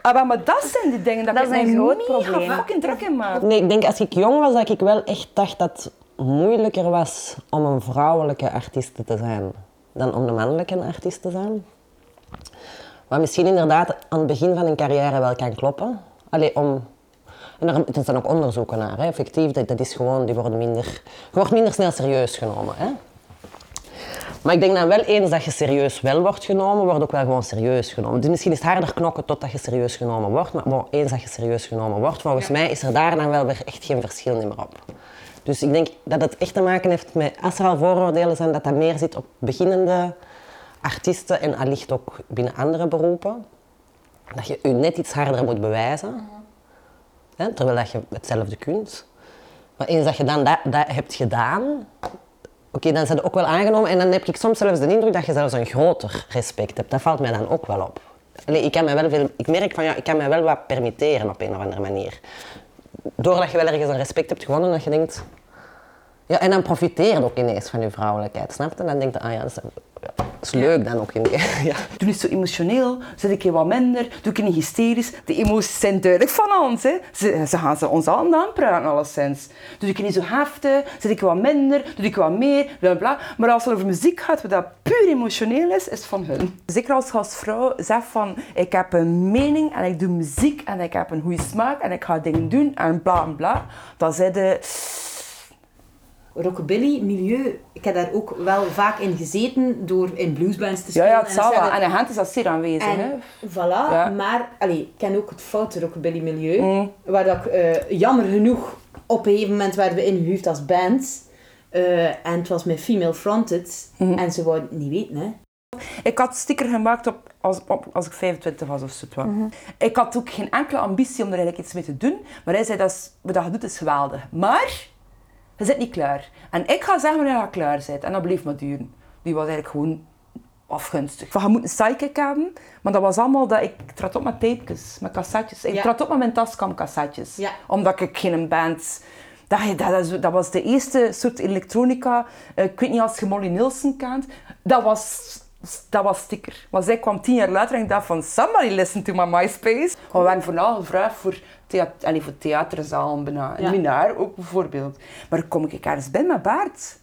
Ah, maar- maar dat zijn die dingen dat, Dat ik is een groot probleem. fucking druk in maak. Nee, ik denk als ik jong was, dat ik wel echt dacht dat het moeilijker was om een vrouwelijke artiest te zijn dan om een mannelijke artiest te zijn. Wat misschien inderdaad aan het begin van een carrière wel kan kloppen. Allee, om... En er, er zijn ook onderzoeken naar, hè. effectief. Dat, dat is gewoon, die worden minder... Je wordt minder snel serieus genomen. Hè. Maar ik denk dan wel eens dat je serieus wel wordt genomen, wordt ook wel gewoon serieus genomen. Dus misschien is het harder knokken totdat je serieus genomen wordt, maar eens dat je serieus genomen wordt, volgens mij is er daar dan wel weer echt geen verschil meer op. Dus ik denk dat het echt te maken heeft met, als er al vooroordelen zijn, dat dat meer zit op beginnende artiesten en allicht ook binnen andere beroepen. Dat je je net iets harder moet bewijzen, hè, terwijl dat je hetzelfde kunt. Maar eens dat je dan dat, dat hebt gedaan, Oké, dan zijn ze ook wel aangenomen en dan heb ik soms zelfs de indruk dat je zelfs een groter respect hebt. Dat valt mij dan ook wel op. Allee, ik, kan mij wel veel, ik merk van ja, ik kan mij wel wat permitteren op een of andere manier. Doordat je wel ergens een respect hebt gewonnen, dat je denkt... Ja, en dan profiteer je ook ineens van je vrouwelijkheid, snap je? Dan denk je, ah ja, dat is, ja, is leuk dan ook. In die, ja. Doe niet zo emotioneel, zit ik hier wat minder, doe ik niet hysterisch. De emoties zijn duidelijk van ons. Hè. Ze, ze gaan ze ons allemaal aanpraten, alleszins. Doe ik niet zo heftig, zit ik wat minder, doe ik wat meer, bla bla. Maar als het over muziek gaat, wat dat puur emotioneel is, is het van hun. Zeker als vrouw zegt van, ik heb een mening en ik doe muziek en ik heb een goede smaak en ik ga dingen doen en bla bla. Dan de... Rockabilly, milieu, ik heb daar ook wel vaak in gezeten door in bluesbands te Ja, spelen. ja, het en zal wel. En in Gent is dat zeer aanwezig. hè. En voilà, Ja. maar allee, ik ken ook het foute rockabilly milieu, Mm. waar dat ik eh, jammer genoeg op een gegeven moment werden we ingehuurd als band. Eh, en het was met female fronted Mhm. en ze wouden het niet weten. Hè. Ik had sticker gemaakt op, als, op, als ik 25 was of zo. het was. Ik had ook geen enkele ambitie om er eigenlijk iets mee te doen. Maar hij zei, dat is, wat je doet is geweldig. Maar, je zit niet klaar. En ik ga zeggen wanneer je klaar bent. En dat bleef maar duren. Die was eigenlijk gewoon afgunstig. Van, je moet een sidekick hebben, maar dat was allemaal dat ik trad op met tapejes, met cassettes. Ik Ja. trad op met mijn Tascam cassettes, Ja. omdat ik geen band... Dat, dat, dat, dat was de eerste soort elektronica. Eh, ik weet niet als je Molly Nielsen kent. Dat was, dat was sticker. Maar zij kwam tien jaar later en ik dacht van... Somebody listen to my MySpace. We werden vooral gevraagd voor, theater, allee, voor theaterzalen bijna. En Ja. Minaar ook bijvoorbeeld. Maar dan kom ik ergens bij met baard.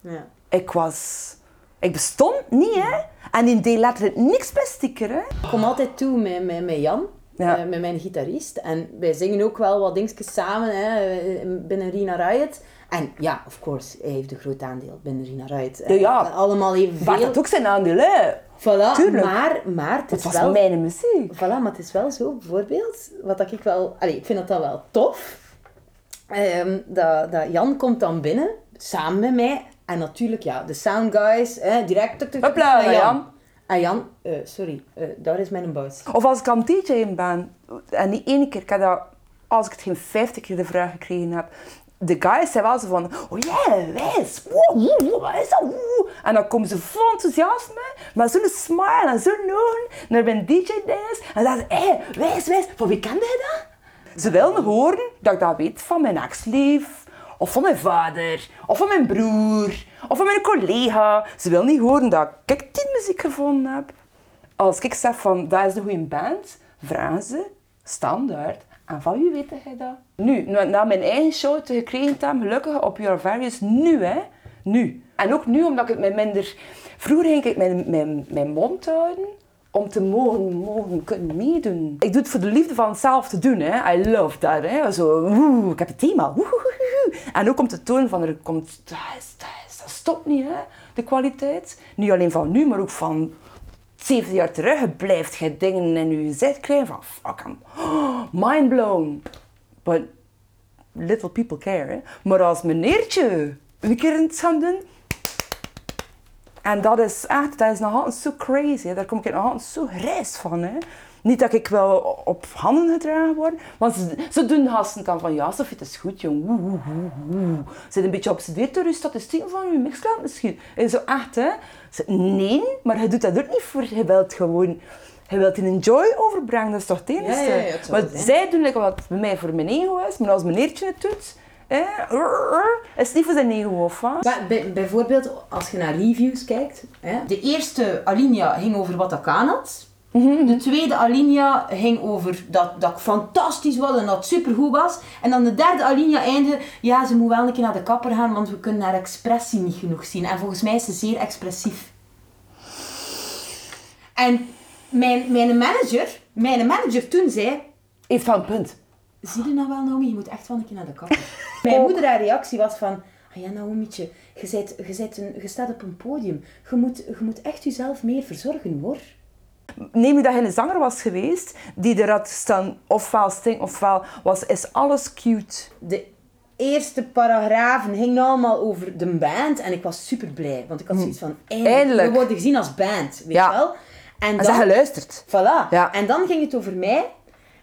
Ja. Ik was... Ik bestond niet, hè. En die deed letterlijk niks bij sticker, hè. Ik kom altijd toe met, met, met Jan, Ja. eh, met mijn gitarist. En wij zingen ook wel wat dingetjes samen hè, eh, binnen Rina Riot. En ja, of course, hij heeft een groot aandeel binnen Riot. Ja, ja. Eh, Allemaal even veel. dat ook zijn aandeel, hè. Voilà, Tuurlijk. maar, maar het Het is was wel... mijn muziek. Voilà, maar het is wel zo, bijvoorbeeld, wat dat ik wel... Allee, ik vind dat dan wel tof. Ehm, dat, dat Jan komt dan binnen, samen met mij. En natuurlijk, ja, de sound guys, hè, direct... tuk, tuk, Hopla, Jan. En Jan, eh, sorry, eh, daar is mijn buis. Of als ik aan DJ'en ben, en niet één keer, ik heb dat, als ik het geen vijftig keer de vraag gekregen heb, de guys zijn wel van, oh ja, wijs. En dan komen ze vol enthousiasme, maar zo'n smile en zo'n doen naar mijn DJ-dance. En dan ze, hé, wijs, wijs, van wie kende je dat? Ze willen horen dat ik dat weet van mijn ex-lief, of van mijn vader, of van mijn broer, of van mijn collega. Ze willen niet horen dat ik die muziek gevonden heb. Als ik zeg van, dat is de goede band, vragen ze standaard. En van wie weet jij dat? Nu, na, mijn eigen show te gekregen hebben, gelukkig op Your Various, nu hè. Nu. En ook nu, omdat ik het met minder... Vroeger ging ik mijn, mijn, mijn mond houden om te mogen, mogen kunnen meedoen. Ik doe het voor de liefde van zelf te doen. Hè. I love that. Hè. Zo, woe, ik heb het thema. En ook om te tonen van, er komt, dat, is, dat, is, dat stopt niet, hè, de kwaliteit. Niet alleen van nu, maar ook van 70 jaar terug. Blijft je dingen in je zet krijgen van, fuck, I'm mind blown. But little people care. Maar als meneertje een keer iets gaan doen, en dat is echt, dat is nog altijd zo crazy. Daar kom ik nog altijd zo grijs van. Hè. Niet dat ik wel op handen gedragen word, want ze, ze doen gasten dan van ja, Sofie, het is goed, jong. Woe, woe, woe, woe. Ze zijn een beetje obsedeerd door je statistieken van je mixcloud misschien. En zo echt, hè. Ze- Nee, maar je doet dat ook niet voor, je wilt gewoon... Je wilt in een joy overbrengen, dat is toch het enige. Ja, ja, maar zij doen like wat bij mij voor mijn ego is, maar als meneertje het doet, hè, is het niet voor zijn ego of wat? Maar bij- bijvoorbeeld, als je naar reviews kijkt, hè, de eerste alinea ging over wat ik had. De tweede alinea ging over dat, dat ik fantastisch was en dat het supergoed was. En dan de derde alinea eindigde, ja, ze moet wel een keer naar de kapper gaan, want we kunnen haar expressie niet genoeg zien. En volgens mij is ze zeer expressief. En mijn, mijn manager, mijn manager toen zei, Iets van punt. Zie je nou wel, Naomi? Je moet echt wel een keer naar de kapper. Mijn moeder, haar reactie was van... Ah ja, Naomietje, je, bent, je, bent een, je staat op een podium. Je moet, je moet echt jezelf meer verzorgen, hoor. Neem je dat je een zanger was geweest, die er had staan, ofwel sting, ofwel was, is alles cute. De eerste paragrafen gingen allemaal over de band. En ik was super blij. Want ik had zoiets van... Eindelijk. Eindelijk. We worden gezien als band, weet Ja. je wel? En En ze geluisterd. Voilà. Ja. En dan ging het over mij.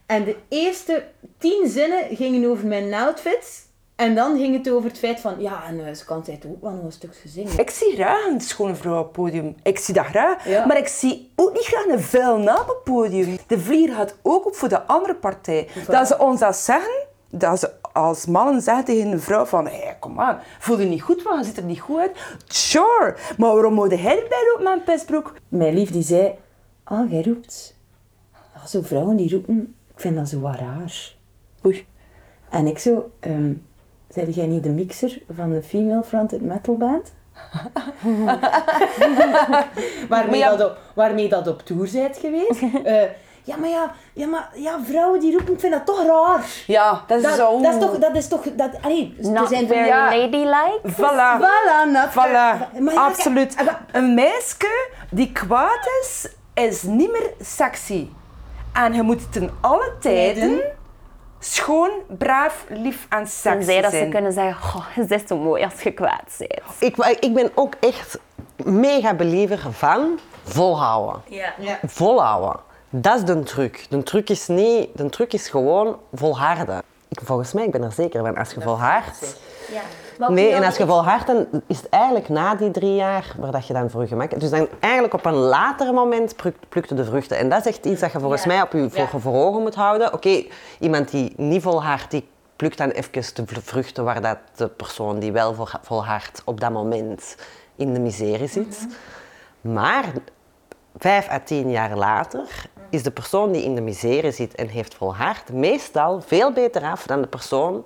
En de eerste tien zinnen gingen over mijn outfit. En dan ging het over het feit van... Ja, en eh, ze kan tijd ook wel nog een stuk zingen. Ik zie graag een schone vrouw op het podium. Ik zie dat graag. Ja. Maar ik zie ook niet graag een vuil naam op het podium. De vlieger gaat ook op voor de andere partij. Dat ze ons dat zeggen, dat ze als mannen zeggen tegen een vrouw van hé, kom aan, voel je niet goed van, je ziet er niet goed uit. Sure, maar waarom moet hij erbij met een pestbroek? Mijn lief die zei... Ah, jij roept... Ja, zo vrouwen die roepen... Ik vind dat zo raar. Oei. En ik zo... ehm zei jij niet de mixer van de female fronted metal band? waarmee, ja- dat op, waarmee dat op tour zijt geweest. Eh, ja, maar ja, ja, maar ja, vrouwen die roepen, ik vind dat toch raar. Ja, dat is Dat, zo... dat is toch... Dat is toch dat, allee, Not zijn very Ja. ladylike. Voilà. Voilà, not Voilà, absoluut. maar- Een meisje die kwaad is, is niet meer sexy. En je moet ten alle Tijden. Schoon, braaf, lief en sexy Tenzij dat ze zijn. kunnen zeggen, goh, je bent zo mooi als je kwaad bent. Ik, ik ben ook echt mega believer van volhouden. Ja. Volhouden. Dat is de truc. De truc is, niet, de truc is gewoon volharden. Ik, volgens mij, ik ben er zeker van, als je volhardt, Wat Nee, en als je volhardt, dan is het eigenlijk na die drie jaar waar dat je dan voor je gemak... Dus dan eigenlijk op een later moment plukt, plukte de vruchten. En dat is echt iets dat je volgens Ja. mij op je voor, Ja. voor ogen moet houden. Oké, iemand die niet volhardt, die plukt dan even de vruchten waar dat de persoon die wel vol- volhardt op dat moment in de miserie zit. Maar vijf à tien jaar later is de persoon die in de miserie zit en heeft volhard meestal veel beter af dan de persoon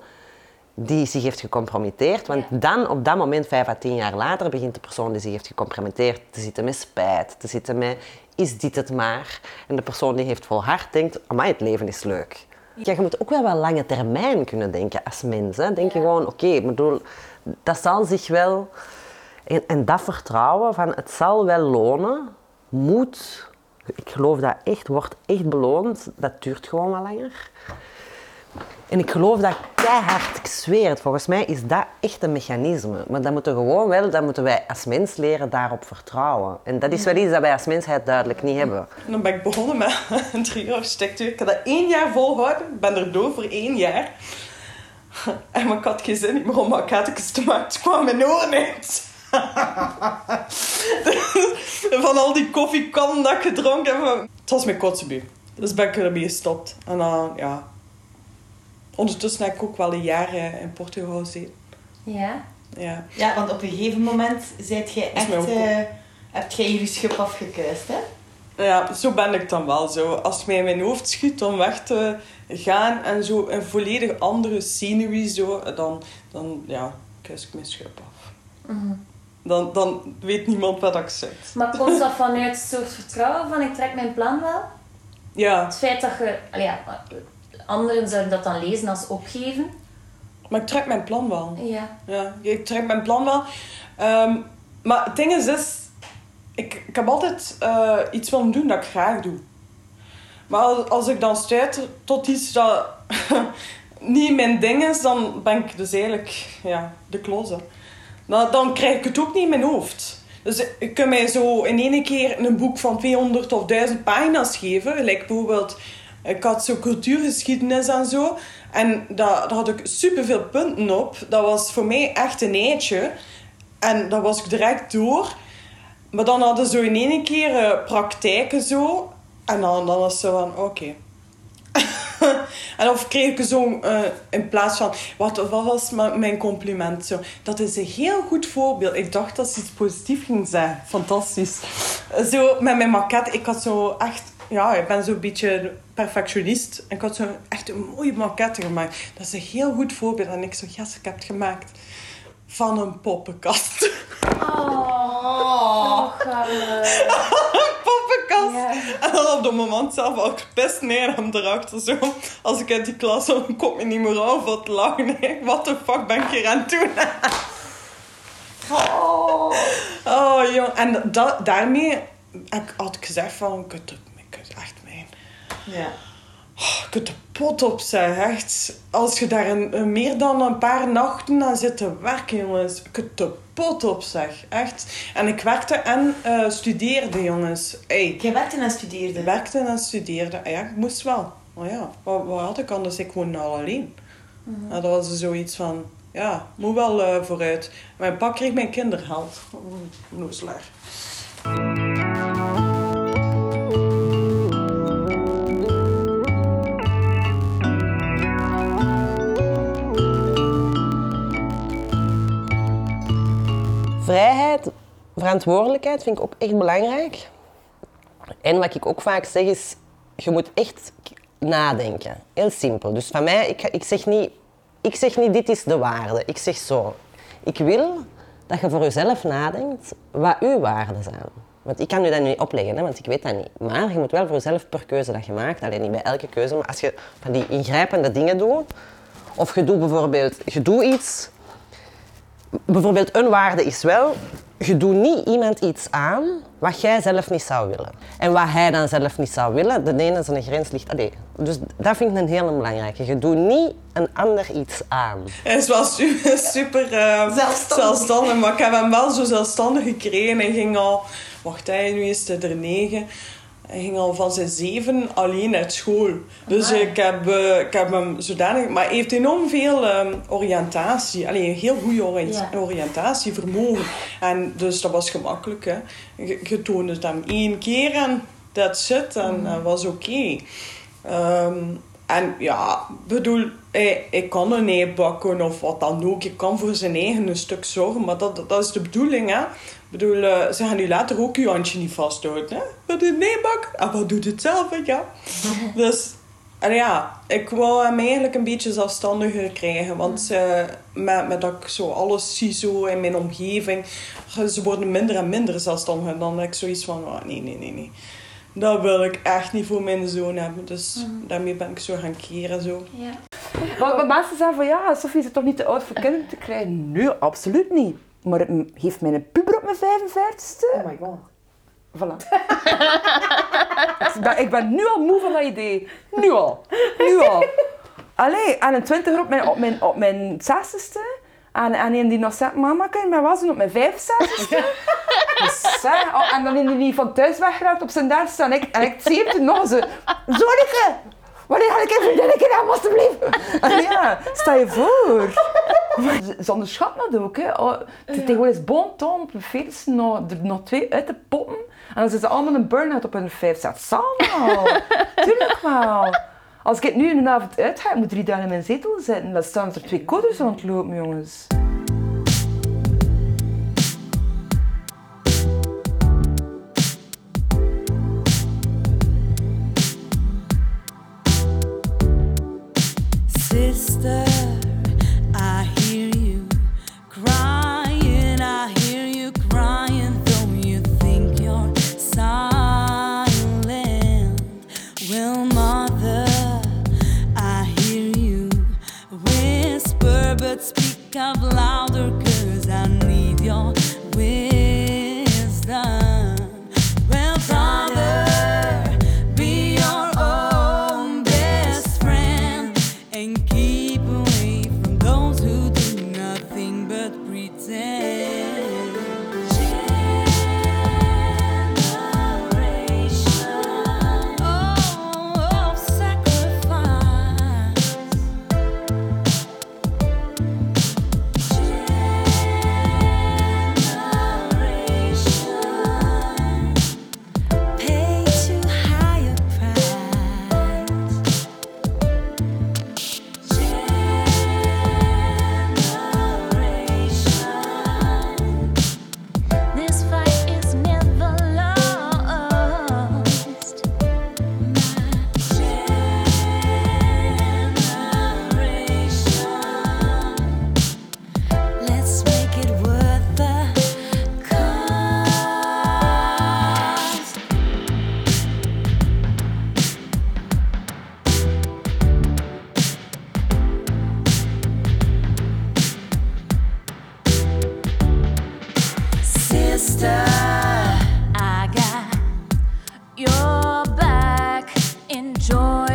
die zich heeft gecompromitteerd. Want dan, op dat moment, vijf à tien jaar later, begint de persoon die zich heeft gecompromitteerd te zitten met spijt, te zitten met is dit het maar? En de persoon die heeft volhard denkt, amai, het leven is leuk. Ja, je moet ook wel wel lange termijn kunnen denken als mens. Hè. Denk je gewoon, oké, bedoel, dat zal zich wel... En, en dat vertrouwen van het zal wel lonen, moet, ik geloof dat echt, wordt echt beloond, dat duurt gewoon wat langer. En ik geloof dat keihard, ik zweer het, volgens mij is dat echt een mechanisme. Maar dat moeten gewoon wel, dat moeten wij als mens leren daarop vertrouwen. En dat is wel iets dat wij als mensheid duidelijk niet hebben. En dan ben ik begonnen met een jaar architectuur. Ik heb dat één jaar volgehouden. Ik ben er door voor één jaar. En ik had geen zin meer om maquettes te maken. Het kwam mijn oren uit. Van al die koffiekannen dat ik gedronken heb. Het was mijn kotsenbu. Dus ben ik ermee gestopt. En dan, ja... Ondertussen heb ik ook wel een jaar eh, in Portugal gezeten. Ja. Ja. Ja, want op een gegeven moment zijt jij is echt, ook eh, hebt jij jullie schub afgekuist, hè? Ja, zo ben ik dan wel zo. Als het mij in mijn hoofd schiet om weg te gaan en zo een volledig andere scenery, zo, dan, dan ja, kuis ik mijn schub af. Dan, dan weet niemand wat ik zeg. Maar komt dat vanuit een soort vertrouwen van ik trek mijn plan wel? Ja, Het feit dat je... Ja, anderen zouden dat dan lezen als opgeven. maar ik trek mijn plan wel. Ja. Ja, ik trek mijn plan wel. Ehm, maar het ding is, is ik, ik heb altijd eh, iets willen doen dat ik graag doe. Maar als, als ik dan stuit tot iets dat niet mijn ding is, dan ben ik dus eigenlijk ja, de kloze. Dan, dan krijg ik het ook niet in mijn hoofd. Dus ik kan mij zo in één keer een boek van 200 of 1000 pagina's geven. Gelijk bijvoorbeeld, ik had zo cultuurgeschiedenis en zo. En daar, daar had ik superveel punten op. Dat was voor mij echt een eitje. En dat was ik direct door. Maar dan hadden ze in één keer eh, praktijken zo. En dan, dan was ze van, oké. en of kreeg ik zo eh, in plaats van, wat, wat was mijn compliment? Zo, dat is een heel goed voorbeeld. Ik dacht dat ze iets positiefs ging zeggen. Fantastisch. Zo met mijn maquette, ik had zo echt, ja, ik ben zo'n beetje perfectionist. En ik had zo echt een mooie maquette gemaakt. Dat is een heel goed voorbeeld. En ik zo, yes, ik heb het gemaakt van een poppenkast. Oh, Carle. poppenkast. En dan op dat moment zelf al gepest neer hem erachter zo. Als ik uit die klas kom, kom ik niet meer af wat te lachen. hè. Wat de fuck ben ik hier aan het doen? Oh. Oh jong, en dat, daarmee ik had ik gezegd van, ik echt mijn... Ja. Je kunt de pot op zeggen, echt. Als je daar een, een meer dan een paar nachten aan zit te werken, jongens. Je kunt de pot op zeg, echt. En ik werkte en eh, studeerde, jongens. Hey, Jij werkte en studeerde. ik werkte en studeerde. Ah Ja, ik moest wel. Maar ja, wat, wat had ik anders? Ik woonde al alleen. Mhm. En dat was er zoiets van, ja, moet wel eh, vooruit. Mijn pa kreeg mijn kindergeld. Noezelaar. Vrijheid, verantwoordelijkheid vind ik ook echt belangrijk. En wat ik ook vaak zeg is, je moet echt nadenken. Heel simpel. Dus van mij, ik, ik, zeg niet, ik zeg niet dit is de waarde. Ik zeg zo, ik wil dat je voor jezelf nadenkt wat uw waarden zijn. Want ik kan u dat niet opleggen, hè, want ik weet dat niet. Maar je moet wel voor jezelf per keuze dat je maakt, alleen niet bij elke keuze, maar als je van die ingrijpende dingen doet, of je doet bijvoorbeeld, je doet iets bijvoorbeeld een waarde is wel, je doet niet iemand iets aan wat jij zelf niet zou willen. En wat hij dan zelf niet zou willen, de ene zijn grens ligt... Allee, dus dat vind ik een hele belangrijke. Je doet niet een ander iets aan. Hij is wel super, super eh, zelfstandig. maar ik heb hem wel zo zelfstandig gekregen. Hij ging al, wacht hij, nu is het er negen. Hij ging al van zijn zeven alleen uit school. Dus ik heb, eh, ik heb hem zodanig... Maar hij heeft enorm veel ehm, oriëntatie. Allee, een heel goede ori- Ja. oriëntatievermogen. En dus dat was gemakkelijk. Hè. Je, je toonde het hem één keer en that's it. En dat was oké. Ehm, en ja, bedoel, hij, hij kan een ei bakken of wat dan ook. Je kan voor zijn eigen een stuk zorgen, maar dat, dat is de bedoeling, hè. Ik bedoel, eh, ze gaan nu later ook je handje niet vasthouden, hè. Wat een ei bak? En wat doet het zelf, ja. dus, en ja, ik wou hem eigenlijk een beetje zelfstandiger krijgen. Want eh, met, met dat ik zo alles zie zo in mijn omgeving, ze worden minder en minder zelfstandig. En dan heb ik zoiets van, oh, nee, nee, nee, nee. Dat wil ik echt niet voor mijn zoon hebben. Dus daarmee ben ik zo gaan keren. Zo. Ja. Maar, maar mensen zeggen van ja, Sophie is toch niet te oud voor kinderen te krijgen? Nee, absoluut niet. Maar het heeft mij een puber op mijn 45ste? Oh my god. Voilà. ik, ben, ik ben nu al moe van dat idee. Nu al. Nu al. Allee, en een twintiger op mijn, op mijn, op mijn 60ste. En, en een die nog zegt, mama, kan je mij was doen op mijn 65ste? Dus, oh, en dan is die van thuis weggeraakt op zijn dertigste. En ik, en ik 70 nog zo. Zonneke, wanneer ga ik even vriendinnetje hebben, alstublieft? En ja, sta je voor. Ze- onderschatten dat ook. Hè. Oh, het is tegenwoordig bon ton op hun 40 nog, er nog twee uit te poppen. En dan zijn ze allemaal een burn-out op hun 50. Dat zal wel. Tuurlijk wel. Als ik nu een avond uit ga, ik moet drie dagen in mijn zetel zitten. Dan staan er twee koders aan het lopen, jongens. of louder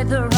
the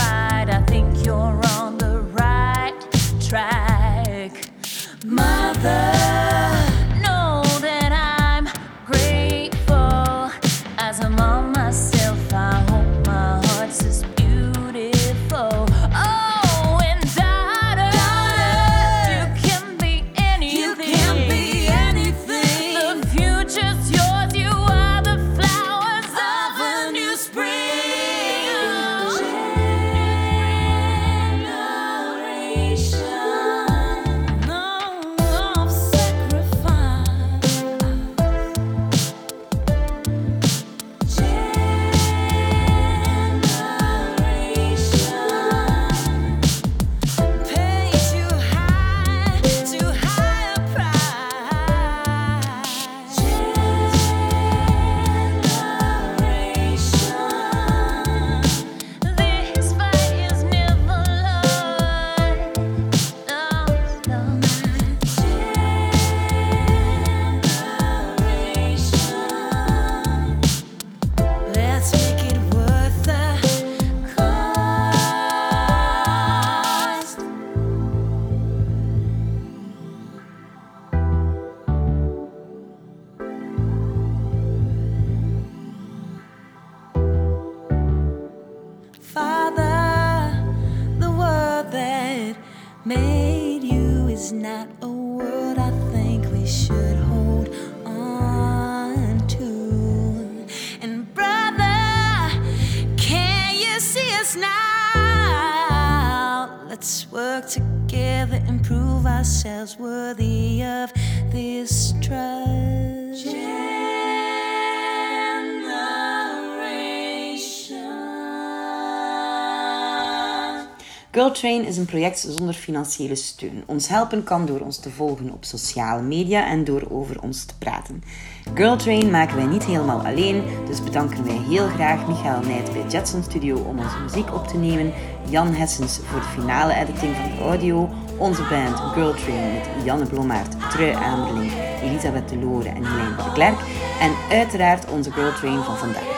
Train is een project zonder financiële steun. Ons helpen kan door ons te volgen op sociale media en door over ons te praten. Girl Train maken wij niet helemaal alleen, dus bedanken wij heel graag Michael Nijt bij Jetson Studio om onze muziek op te nemen, Jan Hessens voor de finale editing van de audio, onze band Girl Train met Janne Blommaert, Trui Amerling, Elisabeth Delore en Helene de Klerk en uiteraard onze Girl Train van vandaag.